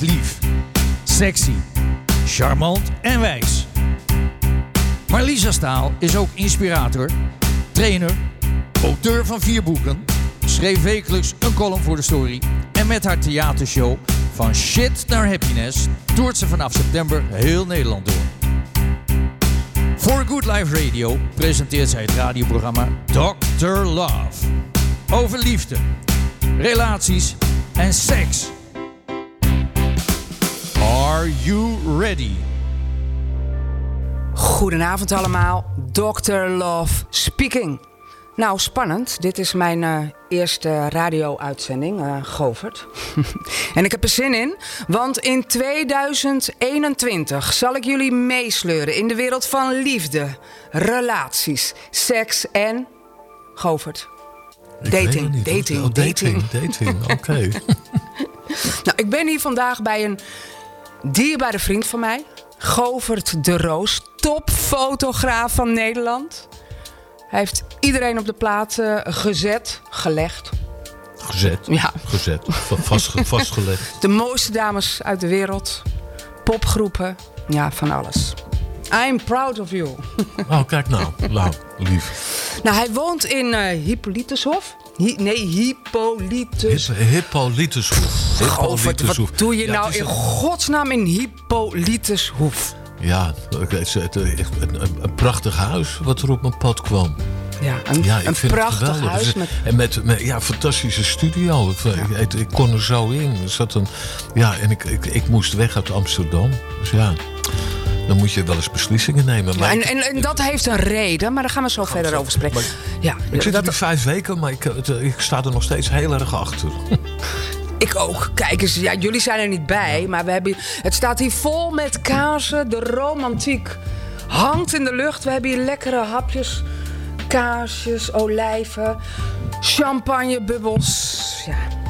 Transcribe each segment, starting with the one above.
lief, sexy, charmant en wijs. Maar Lisa Staal is ook inspirator, trainer, auteur van vier boeken, schreef wekelijks een column voor de story en met haar theatershow van shit naar happiness toert ze vanaf september heel Nederland door. Voor Good Life Radio presenteert zij het radioprogramma Dr. Love. Over liefde, relaties en seks. Are you ready? Goedenavond allemaal, Dr. Love speaking. Nou, spannend. Dit is mijn uh, eerste radio-uitzending, uh, Govert. en ik heb er zin in, want in 2021 zal ik jullie meesleuren in de wereld van liefde, relaties, seks en... Govert. Dating, dating, oh, dating, dating, oké. nou, ik ben hier vandaag bij een dierbare vriend van mij. Govert de Roos, topfotograaf van Nederland. Hij heeft iedereen op de plaat uh, gezet, gelegd. Gezet? Ja. Gezet, vast, vastgelegd. De mooiste dames uit de wereld. Popgroepen, ja, van alles. I'm proud of you. Oh, kijk nou. Nou, lief. Nou, hij woont in uh, Hippolytushof. Hi nee, Hippolytus. Hip Hippolytushof. Hippolytushof. Wat doe je ja, nou in godsnaam in Hippolytushof? Ja, het, het, een, een prachtig huis wat er op mijn pad kwam. Ja, een, ja, ik een vind prachtig het huis. Met... En met, met ja, fantastische studio. Ja. Ik, ik, kon er zo in. Er zat een, ja, en ik, ik, ik moest weg uit Amsterdam. Dus ja, dan moet je wel eens beslissingen nemen. Maar ja, en, en, en, dat heeft een reden, maar daar gaan we zo verder over spreken. ja, ik zit dat... er nu vijf weken, maar ik, ik sta er nog steeds heel erg achter. Ik ook. Kijk eens, ja, jullie zijn er niet bij, maar we hebben, het staat hier vol met kaarsen. De romantiek hangt in de lucht. We hebben hier lekkere hapjes, kaarsjes, olijven, champagnebubbels. Ja.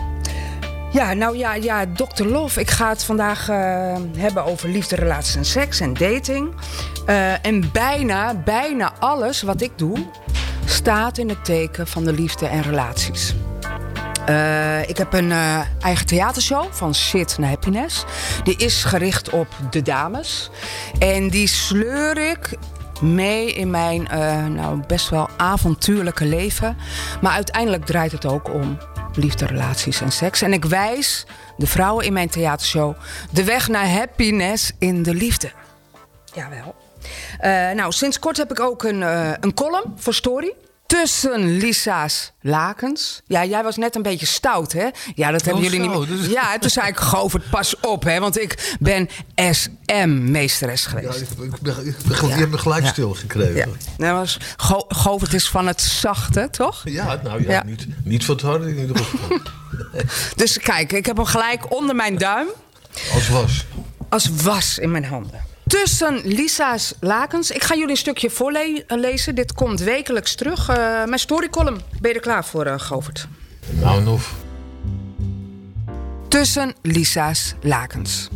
Ja, nou ja, ja, Dr. Love. Ik ga het vandaag uh, hebben over liefde, relaties en seks en dating. Uh, en bijna, bijna alles wat ik doe staat in het teken van de liefde en relaties. Uh, ik heb een eigen theatershow van Shit naar Happiness. Die is gericht op de dames. En die sleur ik mee in mijn nou, best wel avontuurlijke leven. Maar uiteindelijk draait het ook om liefde, relaties en seks. En ik wijs de vrouwen in mijn theatershow de weg naar happiness in de liefde. Jawel. Uh, nou, sinds kort heb ik ook een, uh, een column voor Story tussen Lisa's lakens. Ja, jij was net een beetje stout, hè? Ja, dat hebben oh, jullie niet meer. Ja, toen zei ik, Govert, pas op, hè? Want ik ben SM-meesteres geweest. Ja, ik, ben, ik ben, je hebt me gelijk stil gekregen. Ja. Nou, was, Go, Govert is van het zachte, toch? Ja, nou ja, Niet, niet van het harde in ieder geval. dus kijk, ik heb hem gelijk onder mijn duim. Als was. Als was in mijn handen. Tussen Lisa's lakens. Ik ga jullie een stukje voorlezen. Dit komt wekelijks terug. Uh, mijn storycolumn. Ben je er klaar voor, uh, Govert? Nou, nog. Tussen Lisa's lakens.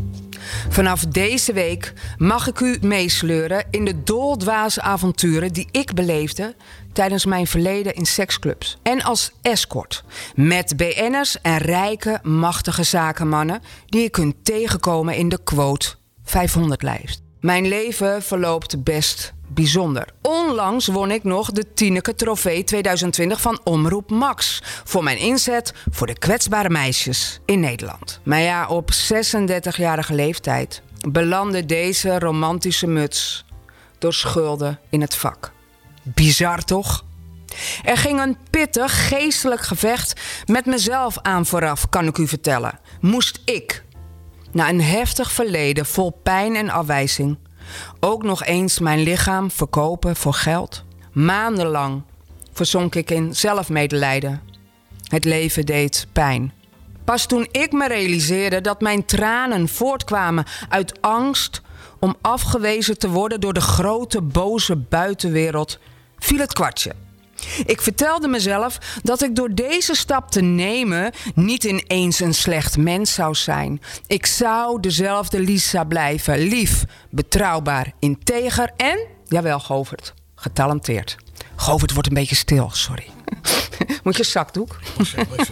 Vanaf deze week mag ik u meesleuren in de doldwaze avonturen die ik beleefde tijdens mijn verleden in seksclubs en als escort. Met BN'ers en rijke, machtige zakenmannen die je kunt tegenkomen in de quote 500 lijst. Mijn leven verloopt best bijzonder. Onlangs won ik nog de Tineke Trofee 2020 van Omroep Max. Voor mijn inzet voor de kwetsbare meisjes in Nederland. Maar ja, op 36-jarige leeftijd belandde deze romantische muts door schulden in het vak. Bizar toch? Er ging een pittig geestelijk gevecht met mezelf aan vooraf, kan ik u vertellen. Moest ik na een heftig verleden vol pijn en afwijzing, ook nog eens mijn lichaam verkopen voor geld. Maandenlang verzonk ik in zelfmedelijden. Het leven deed pijn. Pas toen ik me realiseerde dat mijn tranen voortkwamen uit angst om afgewezen te worden door de grote boze buitenwereld, viel het kwartje. Ik vertelde mezelf dat ik door deze stap te nemen niet ineens een slecht mens zou zijn. Ik zou dezelfde Lisa blijven, lief, betrouwbaar, integer en, jawel Govert, getalenteerd. Govert wordt een beetje stil, sorry. Moet je zakdoek?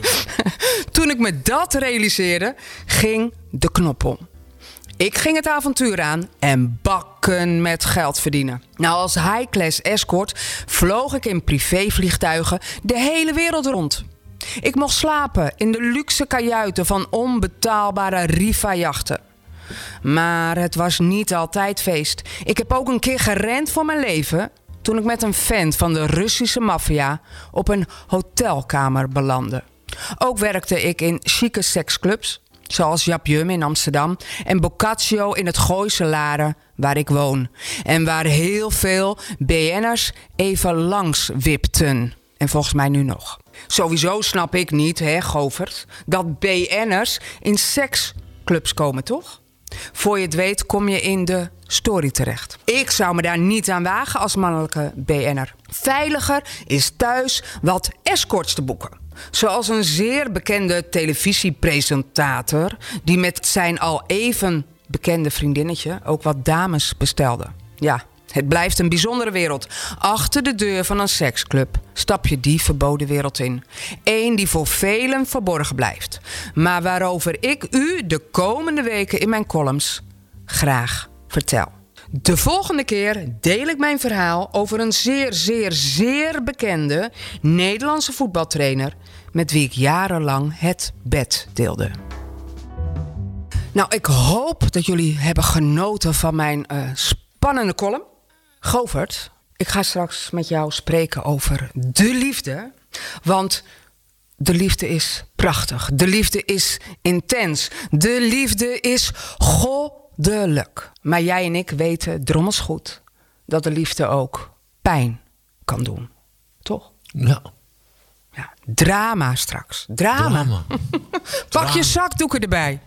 Toen ik me dat realiseerde, ging de knop om. Ik ging het avontuur aan en bakken met geld verdienen. Nou, als high-class escort vloog ik in privévliegtuigen de hele wereld rond. Ik mocht slapen in de luxe kajuiten van onbetaalbare Riva-jachten. Maar het was niet altijd feest. Ik heb ook een keer gerend voor mijn leven toen ik met een vent van de Russische maffia op een hotelkamer belandde. Ook werkte ik in chique seksclubs, zoals Jap Jum in Amsterdam en Boccaccio in het Gooise Laren, waar ik woon. En waar heel veel BN'ers even langs wipten. En volgens mij nu nog. Sowieso snap ik niet, hè, Govert, dat BN'ers in seksclubs komen, toch? Voor je het weet kom je in de story terecht. Ik zou me daar niet aan wagen als mannelijke BN'er. Veiliger is thuis wat escorts te boeken. Zoals een zeer bekende televisiepresentator... die met zijn al even bekende vriendinnetje ook wat dames bestelde. Ja, het blijft een bijzondere wereld. Achter de deur van een seksclub stap je die verboden wereld in. Eén die voor velen verborgen blijft. Maar waarover ik u de komende weken in mijn columns graag vertel. De volgende keer deel ik mijn verhaal over een zeer, zeer, zeer bekende Nederlandse voetbaltrainer met wie ik jarenlang het bed deelde. Nou, ik hoop dat jullie hebben genoten van mijn uh, spannende column. Govert, ik ga straks met jou spreken over de liefde. Want de liefde is prachtig. De liefde is intens. De liefde is goddelijk. Maar jij en ik weten drommels goed dat de liefde ook pijn kan doen. Toch? Ja. Ja, drama straks. Drama. Drama. Pak je zakdoeken erbij.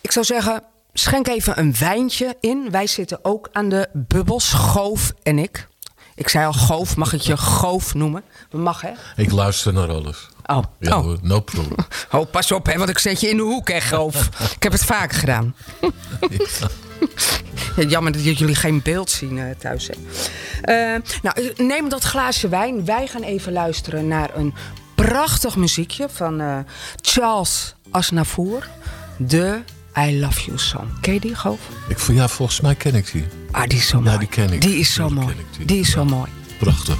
Ik zou zeggen, schenk even een wijntje in. Wij zitten ook aan de bubbels, Goof en ik. Ik zei al Goof, mag ik je Goof noemen? Mag hè? Ik luister naar alles. Oh, Ja, oh. no problem. oh pas op hè, want ik zet je in de hoek hè, Goof. ik heb het vaker gedaan. Ja, jammer dat jullie geen beeld zien eh, thuis. Hè. Eh, nou, neem dat glaasje wijn. Wij gaan even luisteren naar een prachtig muziekje van eh, Charles Aznavour. De I Love You Song. Ken je die, Goof? Ik, ja, volgens mij ken ik die. Ah, die is zo Ja, mooi. die ken ik. Die is zo Ja, die mooi. die. Die is zo Ja. mooi. Prachtig.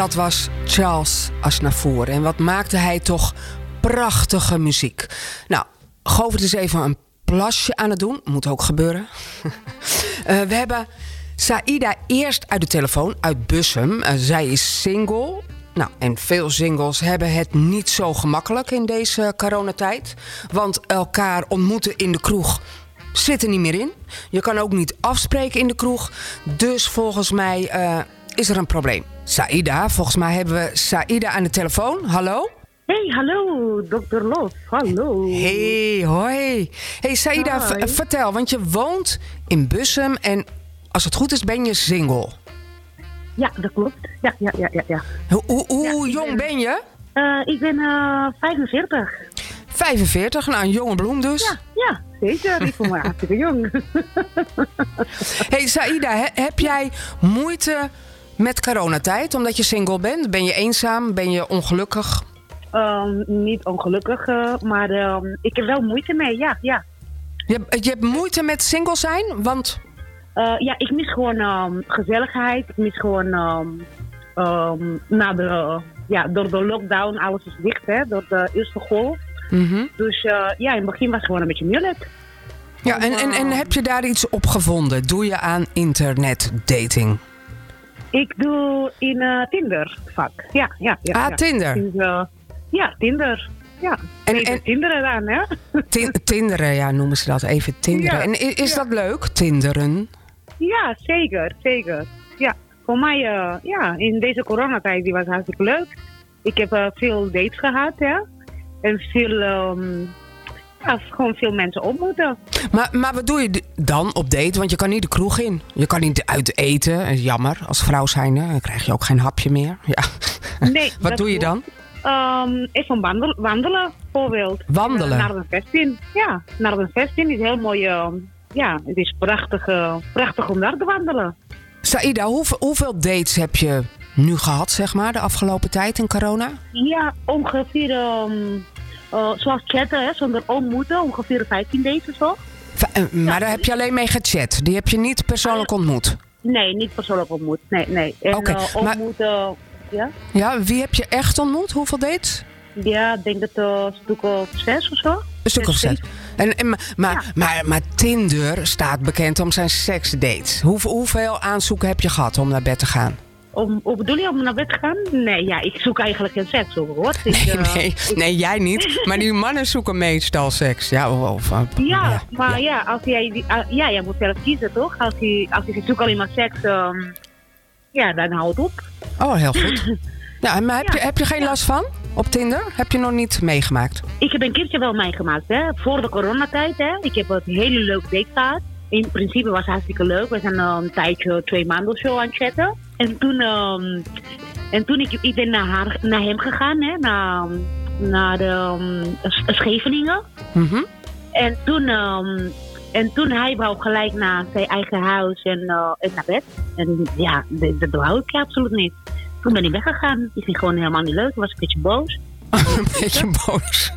Dat was Charles Aznavour. En wat maakte hij toch prachtige muziek. Nou, Govert is even een plasje aan het doen. Moet ook gebeuren. Eh, we hebben Saïda eerst uit de telefoon, uit Bussum. Eh, zij is single. Nou, en veel singles hebben het niet zo gemakkelijk in deze coronatijd. Want elkaar ontmoeten in de kroeg zit er niet meer in. Je kan ook niet afspreken in de kroeg. Dus volgens mij eh, is er een probleem. Saïda, volgens mij hebben we Saïda aan de telefoon. Hallo? Hey, hallo, dokter Los. Hallo. Hey, hoi. Hey v- vertel, want je woont in Bussum en als het goed is ben je single. Ja, dat klopt. Ja, ja, ja, ja. ja. Hoe, hoe, hoe Ja, ik jong ben- ben je? Eh, ik ben eh 45. 45, nou een jonge bloem dus. Ja, ja, zeker. Ik voel me hartstikke jong. Hey Saïda, he- heb jij moeite met coronatijd omdat je single bent? Ben je eenzaam? Ben je ongelukkig? Ehm, niet ongelukkig, eh, maar ehm, ik heb wel moeite mee. Ja, ja. Je, hebt- je hebt moeite met single zijn? Want Eh, ja, ik mis gewoon ehm, gezelligheid. Ik mis gewoon na de, ja, door de lockdown, alles is dicht, hè, door de eerste golf. Mhm. Dus eh, ja, in het begin was het gewoon een beetje moeilijk. Ja, en, en, en heb je daar iets op gevonden? Doe je aan internetdating? Ik doe in eh, Tinder vak. Ja, ja, ja. Ah, ja. Tinder. Dus, eh, ja, Tinder. Ja, En- en, en- Tinderen dan, hè? Tin- Tinderen, ja, noemen ze dat even Tinderen. Ja, En is ja. dat leuk, Tinderen? Ja, zeker, zeker. Ja, voor mij, eh, ja, in deze coronatijd, die was hartstikke leuk. Ik heb veel dates gehad, ja. En veel, ehm, gewoon veel mensen ontmoeten. Maar, maar wat doe je dan op date? Want je kan niet de kroeg in. Je kan niet uit eten. Eh, Jammer, als vrouw zijnde. Dan krijg je ook geen hapje meer. Ja. Nee, wat doe je dan? Ehm, even wandel- wandelen, bijvoorbeeld. Wandelen? Eh, naar een festin. Ja, naar een festin is heel mooi. ehm, ja, het is prachtig, eh, prachtig om daar te wandelen. Saïda, hoeveel, hoeveel dates heb je nu gehad, zeg maar, de afgelopen tijd in corona? Ja, ongeveer, ehm, eh, zoals chatten, hè, zonder ontmoeten, ongeveer 15 dates of zo. Va- eh, maar daar heb je alleen mee gechat. Die heb je niet persoonlijk ontmoet. Nee, niet persoonlijk ontmoet. Nee, nee. En eh, maar- ontmoeten, ja? Ja, wie heb je echt ontmoet? Hoeveel dates? Ja, ik denk dat het een stuk of zes of zo. Een stuk of Zes. En, en, maar, maar, maar, maar Tinder staat bekend om zijn seksdates. Hoeveel, hoeveel aanzoeken heb je gehad om naar bed te gaan? Om, hoe bedoel je om naar bed te gaan? Nee, ja, ik zoek eigenlijk geen seks hoor. hoor. Ik, Nee, eh, nee, nee, jij niet. Maar die mannen zoeken meestal seks. Ja, of, eh, Ja, maar ja, als jij, die- ah, ja, jij moet zelf kiezen toch? Als je, als je zoekt alleen maar seks, ehm, ja, dan houdt het op. Oh, heel goed. Ja, maar heb, Ja. je, heb je geen last van op Tinder? Heb je nog niet meegemaakt? Ik heb een keertje wel meegemaakt, hè. Voor de coronatijd, hè. Ik heb een hele leuke date gehad. In principe was het hartstikke leuk. We zijn een tijdje, twee maanden of zo aan het chatten. En toen, ehm, en toen ik, ik ben naar, haar, naar hem gegaan, hè. Naar, naar de, S- Scheveningen. Mhm. En toen, ehm, en toen hij wou gelijk naar zijn eigen huis en, eh, en naar bed. En ja, dat, dat wou ik absoluut niet. Toen ben ik weggegaan. Ik vind gewoon helemaal niet leuk. Ik was een beetje boos. een beetje boos.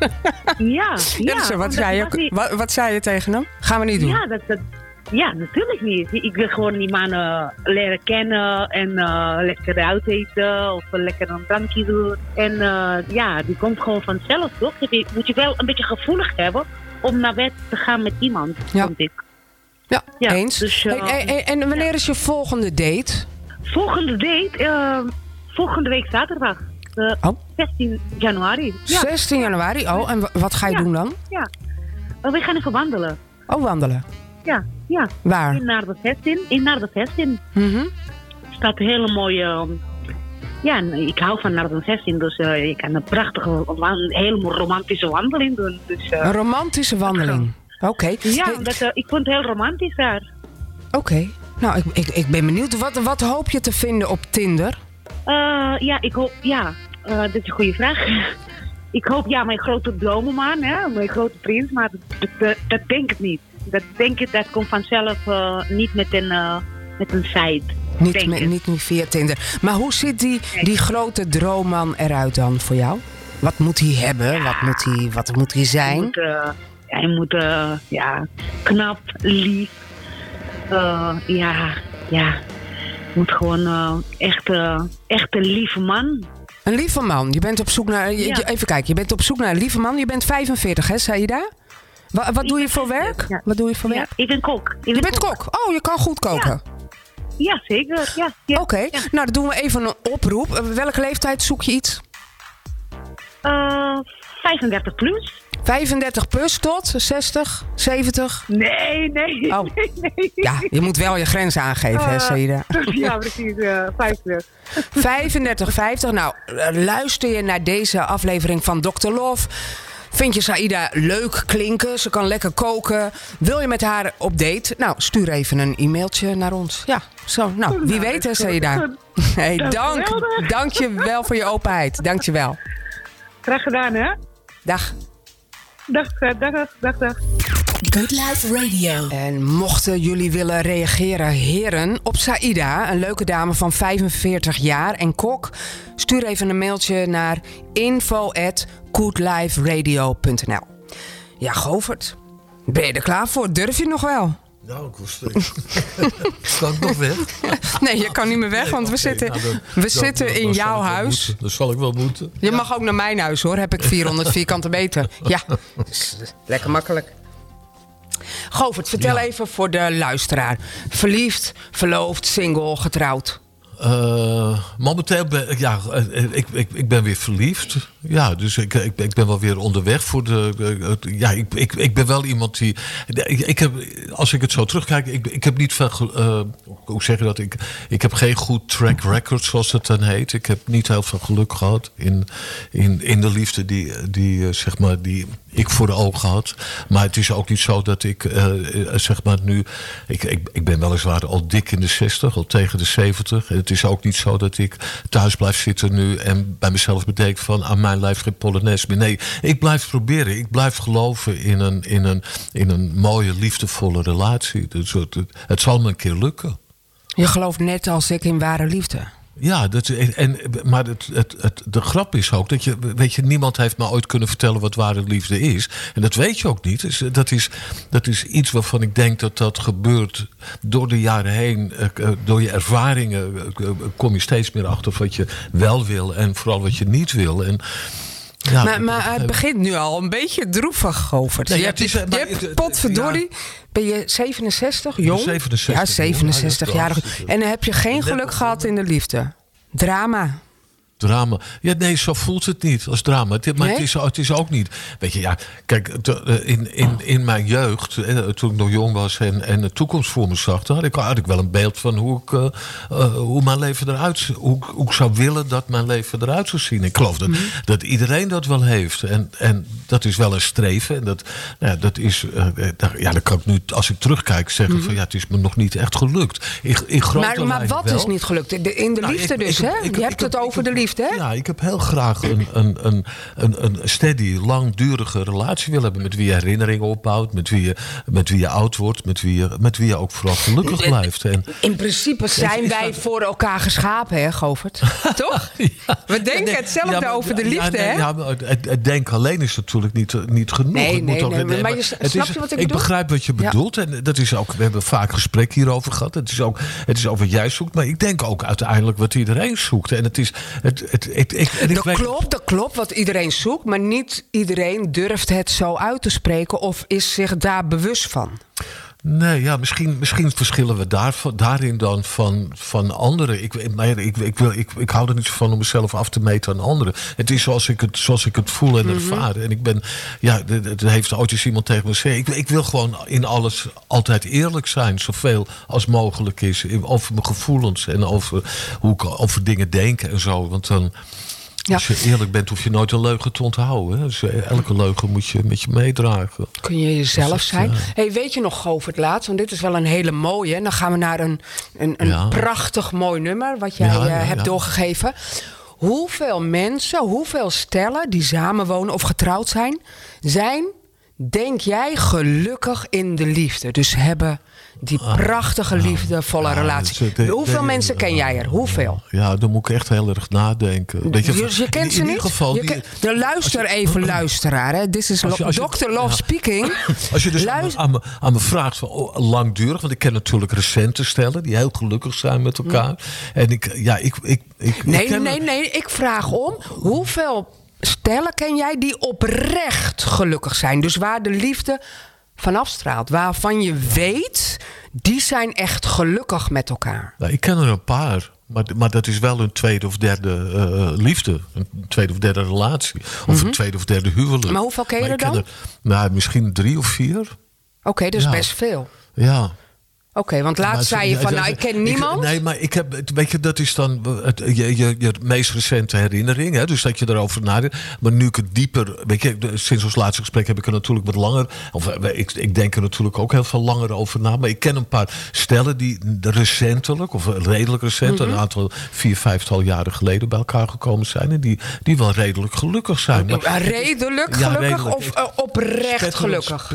Ja, ja. wat, zei je, wat, wat zei je tegen hem? Gaan we niet doen. Ja, dat, dat, ja, natuurlijk niet. Ik wil gewoon die mannen leren kennen en eh, lekker uit eten of lekker een drankje doen. En eh, ja, die komt gewoon vanzelf, toch? Je moet je wel een beetje gevoelig hebben om naar bed te gaan met iemand, Ja. ik. Ja, Ja, eens. dus, eh, hey, hey, en wanneer is je volgende date? Volgende date, eh, volgende week zaterdag, eh, Oh. 16 januari. Ja, 16 januari. Oh, en wa- wat ga je doen dan? ja. Eh, we gaan even wandelen. Oh, wandelen. Ja, ja. Waar? In naar de vestin. In naar de vestin. Mhm. staat een hele mooie. ehm, Ja, ik hou van Narden 16, dus eh, je kan een prachtige, wan- hele romantische wandeling doen. Dus, eh, Een romantische wandeling. Oké. ja, dat, eh, ik vond het heel romantisch daar. Oké. Nou, ik, ik, ik ben benieuwd. Wat, wat hoop je te vinden op Tinder? Ja, ik hoop, ja, dat is een goede vraag. ik hoop, ja, mijn grote dromenman, hè, mijn grote prins, maar dat, dat, dat denk ik niet. Dat denk ik, dat komt vanzelf eh, niet met een, eh, met een site. Niet, met, niet, niet via Tinder. Maar hoe ziet die, die grote droomman eruit dan voor jou? Wat moet hij hebben? Wat, moet hij, wat moet hij Hij zijn? moet, eh, hij moet eh, ja, knap, lief. Eh, ja, ja. Moet gewoon eh, echt, echt een lieve man. Een lieve man. Je bent op zoek naar. je- Ja. even kijken. Je bent op zoek naar een lieve man. Je bent 45, hè, zei je daar? Wa- wat doe je voor werk? Ja. Wat doe je voor Ja, werk? ik ben kok. Ik ben Je bent kok. Oh, je kan goed koken. Ja, zeker. Ja. Oké, nou dan doen we even een oproep. Welke leeftijd zoek je iets? Eh, 35 plus? 35 plus tot 60, 70? Nee, nee. Oh. nee, nee. Ja, je moet wel je grens aangeven, hè, Eh, Saida. ja, precies. eh 50. 35, 50. Nou, eh, luister je naar deze aflevering van Dr. Love. Vind je Saida leuk klinken? Ze kan lekker koken. Wil je met haar op date? Nou, stuur even een e-mailtje naar ons. Ja, zo. Nou, wie weet hè, Saida. Hey, dank, dank je wel voor je openheid. Dank je wel. Graag gedaan, hè? Dag. Dag, eh, dag, dag, dag. dag. Good Life Radio. En mochten jullie willen reageren, heren, op Saida, een leuke dame van 45 jaar en kok, stuur even een mailtje naar info@goodliferadio.nl. Ja, Govert, ben je er klaar voor? Durf je nog wel? Nou, ik was Kan ik nog weg? Nee, je kan niet meer weg, Nee, want we zitten, nou, dan- we dan- zitten dan- in jouw huis. moeten. Dat zal ik wel moeten. Je mag ook naar mijn huis hoor, heb ik 400 vierkante meter. Ja, lekker makkelijk. Govert, vertel Ja. even voor de luisteraar. Verliefd, verloofd, single, getrouwd. Eh, momenteel ben ja, eh, ik, ik, ik ben weer verliefd. Ja, dus ik, ik, ik ben wel weer onderweg voor de. het- ja, ik, ik, ik ben wel iemand die. Ik, heb, als ik het zo terugkijk, ik, ik heb niet veel. eh, hoe zeg dat? Ik, ik heb geen goed track record, zoals het dan heet. Ik heb niet heel veel geluk gehad in, in, in de liefde die, die, eh, zeg maar, die ik voor de ogen had. Maar het is ook niet zo dat ik, eh, eh, zeg maar, nu. Ik, ik, ik ben weliswaar al dik in de 60, al tegen de 70. En het is ook niet zo dat ik thuis blijf zitten nu en bij mezelf bedenk van aan mijn lijf geen polonaise meer. Nee, ik blijf proberen. Ik blijf geloven in een, in een, in een mooie, liefdevolle relatie. Dus het, het zal me een keer lukken. Je gelooft net als ik in ware liefde. Ja, dat, en, maar het, het, de grap is ook dat je, weet je, niemand heeft me ooit kunnen vertellen wat ware liefde is. En dat weet je ook niet. Dus dat, is, dat is iets waarvan ik denk dat dat gebeurt door de jaren heen. eh, eh, Door je ervaringen eh, kom je steeds meer achter wat je wel wil en vooral wat je niet wil. En, ja, Maar, maar het begint nu al een beetje droevig, Govert. Nee, je hebt, is, je hebt het- het- potverdorie, ben je 67, jong? 67 ja, jong. 67 Ja, dat jarig. is En dan heb je geen geluk gehad in de liefde. Drama. Drama. Ja, nee, zo voelt het niet als drama. Het, maar Nee? het, is, het is ook niet. Weet je, ja, kijk, eh, in, in, in mijn jeugd, eh, toen ik nog jong was en, en de toekomst voor me zag, dan had ik, had ik wel een beeld van hoe, ik, eh, hoe mijn leven eruit hoe, ik- hoe ik zou willen dat mijn leven eruit zou zien. Ik geloof dat, Mhm. dat iedereen dat wel heeft. En, en dat is wel een streven. En dat, nou ja, dat is, ja, dan kan ik nu, als ik terugkijk, zeggen van ja, het is me nog niet echt gelukt. In, in grote Mhm. Maar, maar wat wel. is niet gelukt? In de Nou, liefde ik- dus, hè? je hebt het over de liefde, hè? Ja, ik heb heel graag een, een, een, een, een steady, langdurige relatie willen hebben. Met wie je herinneringen opbouwt. Met wie je, met wie je oud wordt. Met wie je, met wie je ook vooral gelukkig blijft. En, In principe zijn wij dat- voor elkaar geschapen, hè, Govert? Toch? We denken Nee, hetzelfde ja, over de ja, liefde, nee, hè? Ja, maar het, het denken alleen is natuurlijk niet, niet genoeg. Nee, moet nee, ook- nee, maar je- het is- je wat ik Ik begrijp wat je bedoelt. En dat is ook, we hebben vaak gesprek hierover gehad. Het is ook, het is ook wat jij zoekt. Maar ik denk ook uiteindelijk wat iedereen zoekt. En het is... Het, het, ik, ik, en ik Dat weet- klopt, dat klopt wat iedereen zoekt, maar niet iedereen durft het zo uit te spreken of is zich daar bewust van. Nee, ja, misschien, misschien verschillen we daar, daarin dan van, van anderen. Ik, maar ik, ik, wil, ik, ik hou er niet van om mezelf af te meten aan anderen. Het is zoals ik het, zoals ik het voel en ervaar. En ik ben, ja, er heeft ooit eens iemand tegen me gezegd. Ik, ik wil gewoon in alles altijd eerlijk zijn, zoveel als mogelijk is. Over mijn gevoelens en over hoe ik over dingen denk en zo. Want dan. Ja. Als je eerlijk bent, hoef je nooit een leugen te onthouden. Hè? Dus elke leugen moet je met je meedragen. Kun je jezelf is zijn? Hey, weet je nog, Govert, laatst? Want dit is wel een hele mooie. En dan gaan we naar een, een, een Ja. prachtig mooi nummer... wat jij eh, hebt doorgegeven. Hoeveel mensen, hoeveel stellen die samenwonen of getrouwd zijn... zijn, denk jij, gelukkig in de liefde? Dus hebben die prachtige liefdevolle Ah, ja, relatie. is- de- hoeveel de- mensen ken jij er? Hoeveel? Ja, dan moet ik echt heel erg nadenken. Weet Je, je, je kent in- ze in niet? ieder geval, Je ken- luister even, luisteraar. Hè. Dit is Als je- Lo- als je- Dr. Love ja. speaking. Als je dus aan me, Luister- aan, me, aan me vraagt van oh, langdurig, want ik ken natuurlijk recente stellen die heel gelukkig zijn met elkaar. En ik, ja, ik, ik, ik, Nee, nee, nee. Ik vraag om hoeveel stellen ken jij die oprecht gelukkig zijn? Dus waar de liefde van afstraalt. Waarvan je weet, die zijn echt gelukkig met elkaar. Nou, ik ken er een paar. Maar, maar dat is wel een tweede of derde eh, liefde. Een tweede of derde relatie. Of een tweede of derde huwelijk. Mhm. Maar hoeveel ken je er dan? nou, misschien drie of vier. Oké, Ja. best veel. Ja. Oké, want laatst ze- zei je van, nou, ik ken niemand. nee, maar ik heb, weet je, dat is dan het, je, je, je meest recente herinnering. Hè, dus dat je erover nadenkt. Maar nu ik het dieper, weet je, sinds ons laatste gesprek heb ik er natuurlijk wat langer. Of eh, ik, ik denk er natuurlijk ook heel veel langer over na. Maar ik ken een paar stellen die recentelijk, of redelijk recent, Mhm. een aantal vier, vijftal jaren geleden bij elkaar gekomen zijn. En die, die wel redelijk gelukkig zijn. Maar redelijk Ja, gelukkig redelijk. of eh, oprecht gelukkig?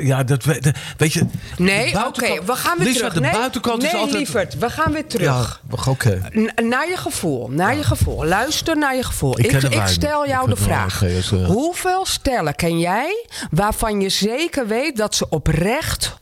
ja, dat weet, weet je. Nee, oké, we gaan weer Lisa, terug. de nee, buitenkant nee, is altijd. lieverd, we gaan weer terug. Ja, oké. Naar je gevoel, naar je gevoel. Luister naar je gevoel. Ik stel jou de vraag. Eh. Hoeveel stellen ken jij waarvan je zeker weet dat ze oprecht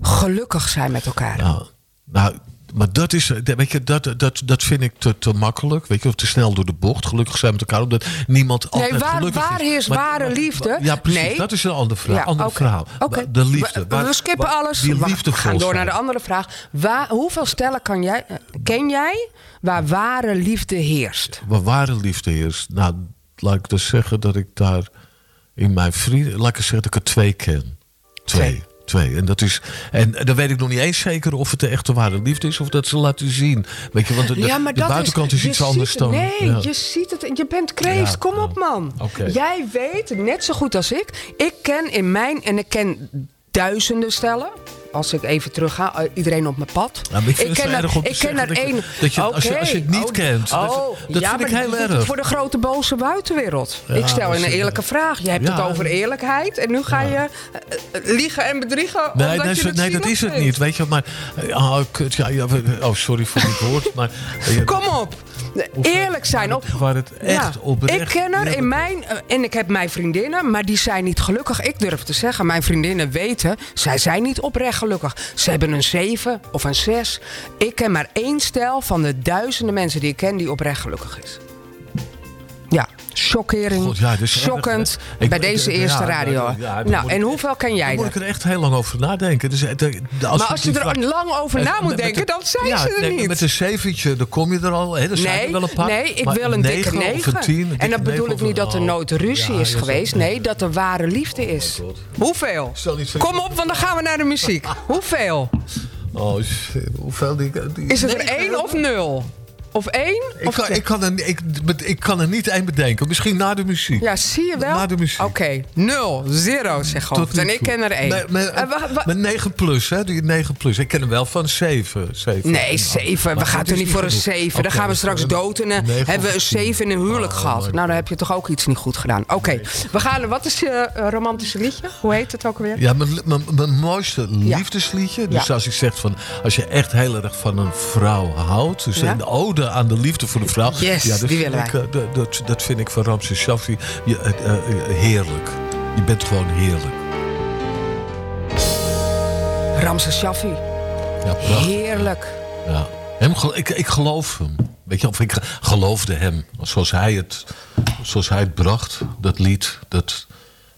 gelukkig zijn met elkaar? Nou, nou, maar dat is, eh, weet je, dat, dat, dat vind ik te, te makkelijk. Weet je, of te snel door de bocht. Gelukkig zijn met elkaar, omdat niemand altijd waar- gelukkig waar is. is ware liefde? Ja, precies. Nee. Dat is een ander verhaal. Ja, ander verhaal. De liefde. We, waar- we skippen waar- alles. Die We liefdevol gaan door naar de andere vraag. Waar, hoeveel stellen kan jij, eh, ken jij waar ware liefde heerst? Waar ware liefde is. Nou, laat ik dus zeggen dat ik daar in mijn vrienden, laat ik eens zeggen dat ik er twee ken. Twee. Twee. Twee. En, dat is, en dan weet ik nog niet eens zeker of het de echte ware liefde is of dat ze laten zien. Weet je, want de, Ja, buitenkant is, iets anders het- dan. Nee, ja. je ziet het. Je bent kreeft. Ja, Kom op, man. Jij weet net zo goed als ik. Ik ken in mijn... En ik ken duizenden stellen. Als ik even terug ga, eh, iedereen op mijn pad. Maar ik ken er, ik ken er één. dat je- als als je het niet oh, kent, dat- oh, dat ja, vind ik heel erg. Voor de grote boze buitenwereld. Ja, ik stel een eerlijke vraag. Je hebt Ja. het over eerlijkheid en nu ga je eh, liegen en bedriegen. Nee, omdat nee, je het nee dat is het niet. Weet je, maar. eh, Oh, kut, ja, ja, we- oh sorry voor dit woord. Maar, Kom op. Eerlijk zijn. Op, Waar het echt oprecht ik ken er in mijn... En ik heb mijn vriendinnen, maar die zijn niet gelukkig. Ik durf te zeggen, mijn vriendinnen weten... zij zijn niet oprecht gelukkig. Ze hebben een 7 of een 6. Ik ken maar één stel van de duizenden mensen die ik ken... die oprecht gelukkig is. God, ja, dus hè? Ik- bij ik- deze eerste ja, radio. ja, dan nou, moet en ik- hoeveel ken Daar jij moet er? ik er echt heel lang over nadenken. Dus, eh, de- de- als Maar als je er lang over Eh, na moet denken, de- dan zijn ze er nee, niet. Met een zeventje, dan kom je er al. Hè, er zijn Nee, er wel een paar. nee, ik wil een dikke negen tien, en dan bedoel ik niet dat er oh, nooit ruzie is geweest. Nee, dat er ware liefde is. Hoeveel? Kom op, want dan gaan we naar de muziek. Hoeveel? Oh, hoeveel die, die- Is het er negen? één of nul? Of één? Ik Of kan, ik, kan er, ik, ik kan er niet één bedenken. Misschien na de muziek. Ja, zie je wel? Na de muziek. Oké, nul, zero zeg nu En ik ken er één. Met, Eh, met 9 plus, hè? Die 9 plus. Ik ken hem wel van 7. 7. Nee, zeven. We Maar gaan is niet voor een genoeg. zeven. Oké, Dan gaan we dus straks een dood en dan negen hebben we een tien. zeven in een huwelijk Oh, gehad. Nou, dan heb je toch ook iets niet goed gedaan. Oké, we gaan. Wat is je eh, romantische liedje? Hoe heet het ook alweer? Ja, mijn, mijn, mijn mooiste liefdesliedje. Dus Ja. als ik zeg van, als je echt heel erg van een vrouw houdt. Dus Ja. een ode aan de liefde voor de vrouw. Yes, ja, dat die willen ik, eh, dat- dat, dat vind ik van Ramses Shaffi eh, eh, heerlijk. Je bent gewoon heerlijk. Ramses Shaffi. Ja, prachtig. Heerlijk. Ja. Hem, ik, ik geloof hem. Weet je, of ik geloofde hem. Zoals hij het, zoals hij het bracht, dat lied, dat,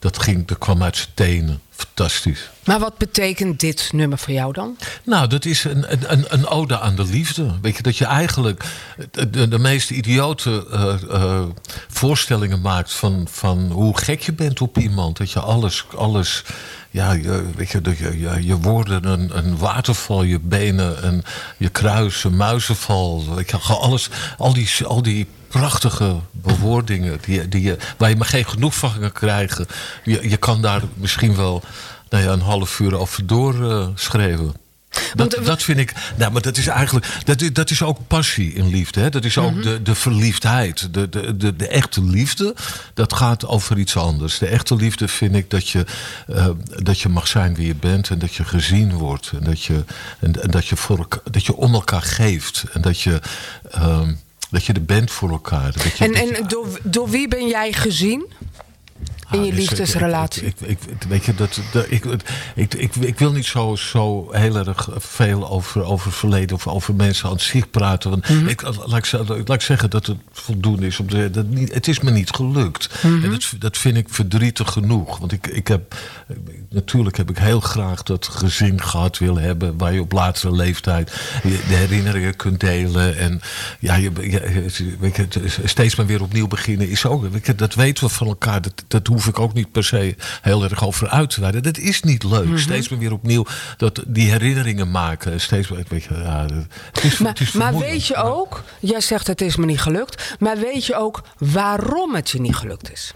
dat, ging, dat kwam uit zijn tenen. Fantastisch. Maar wat betekent dit nummer voor jou dan? Nou, dat is een, een- een, ode aan de liefde. Weet je, dat je eigenlijk de, de, meest idiote eh, eh, voorstellingen maakt van, van hoe gek je bent op iemand. Dat je alles, alles ja, je, weet je, dat je, je, je woorden een, een waterval, je benen een, je kruis, een muizenval. Weet je, alles, al die, al die prachtige bewoordingen die, die je, waar je maar geen genoeg van kan krijgen. Je, je kan daar misschien wel nou ja, een half uur over doorschreven. Dat, Want, dat vind ik. Nou, maar dat is eigenlijk. Dat is, dat is ook passie in liefde. Hè? Dat is ook Mhm. de, de verliefdheid. De, de, de, de echte liefde. Dat gaat over iets anders. De echte liefde vind ik dat je, eh, dat je mag zijn wie je bent. En dat je gezien wordt. En dat je, en, en dat je, voor dat je om elkaar geeft. En dat je. ehm, dat je er bent voor elkaar. Dat je, En, dat je- en door, door wie ben jij gezien? In Ah, je dus liefdesrelatie? Ik, ik, weet je, dat, dat, ik, ik, ik, ik wil niet zo, zo heel erg veel over, over verleden of over mensen aan zich praten. Want Mhm. ik, laat, ik, zeggen- laat ik zeggen dat het voldoende is om te dat niet, het is me niet gelukt. Mhm. En dat, dat vind ik verdrietig genoeg. Want ik, ik heb, natuurlijk heb ik heel graag dat gezin gehad willen hebben, waar je op latere leeftijd de herinneringen kunt delen. En ja, je, je- steeds maar weer opnieuw beginnen is ook. Weet je, dat weten we van elkaar. Dat, dat hoef ik ook niet per se heel erg over uit te wijden. Dat is niet leuk. Mhm. Steeds maar weer opnieuw dat, die herinneringen maken. Steeds maar, weet je, ja, het is, Maar, het is maar weet je ook, jij zegt het is me niet gelukt, maar weet je ook waarom het je niet gelukt is?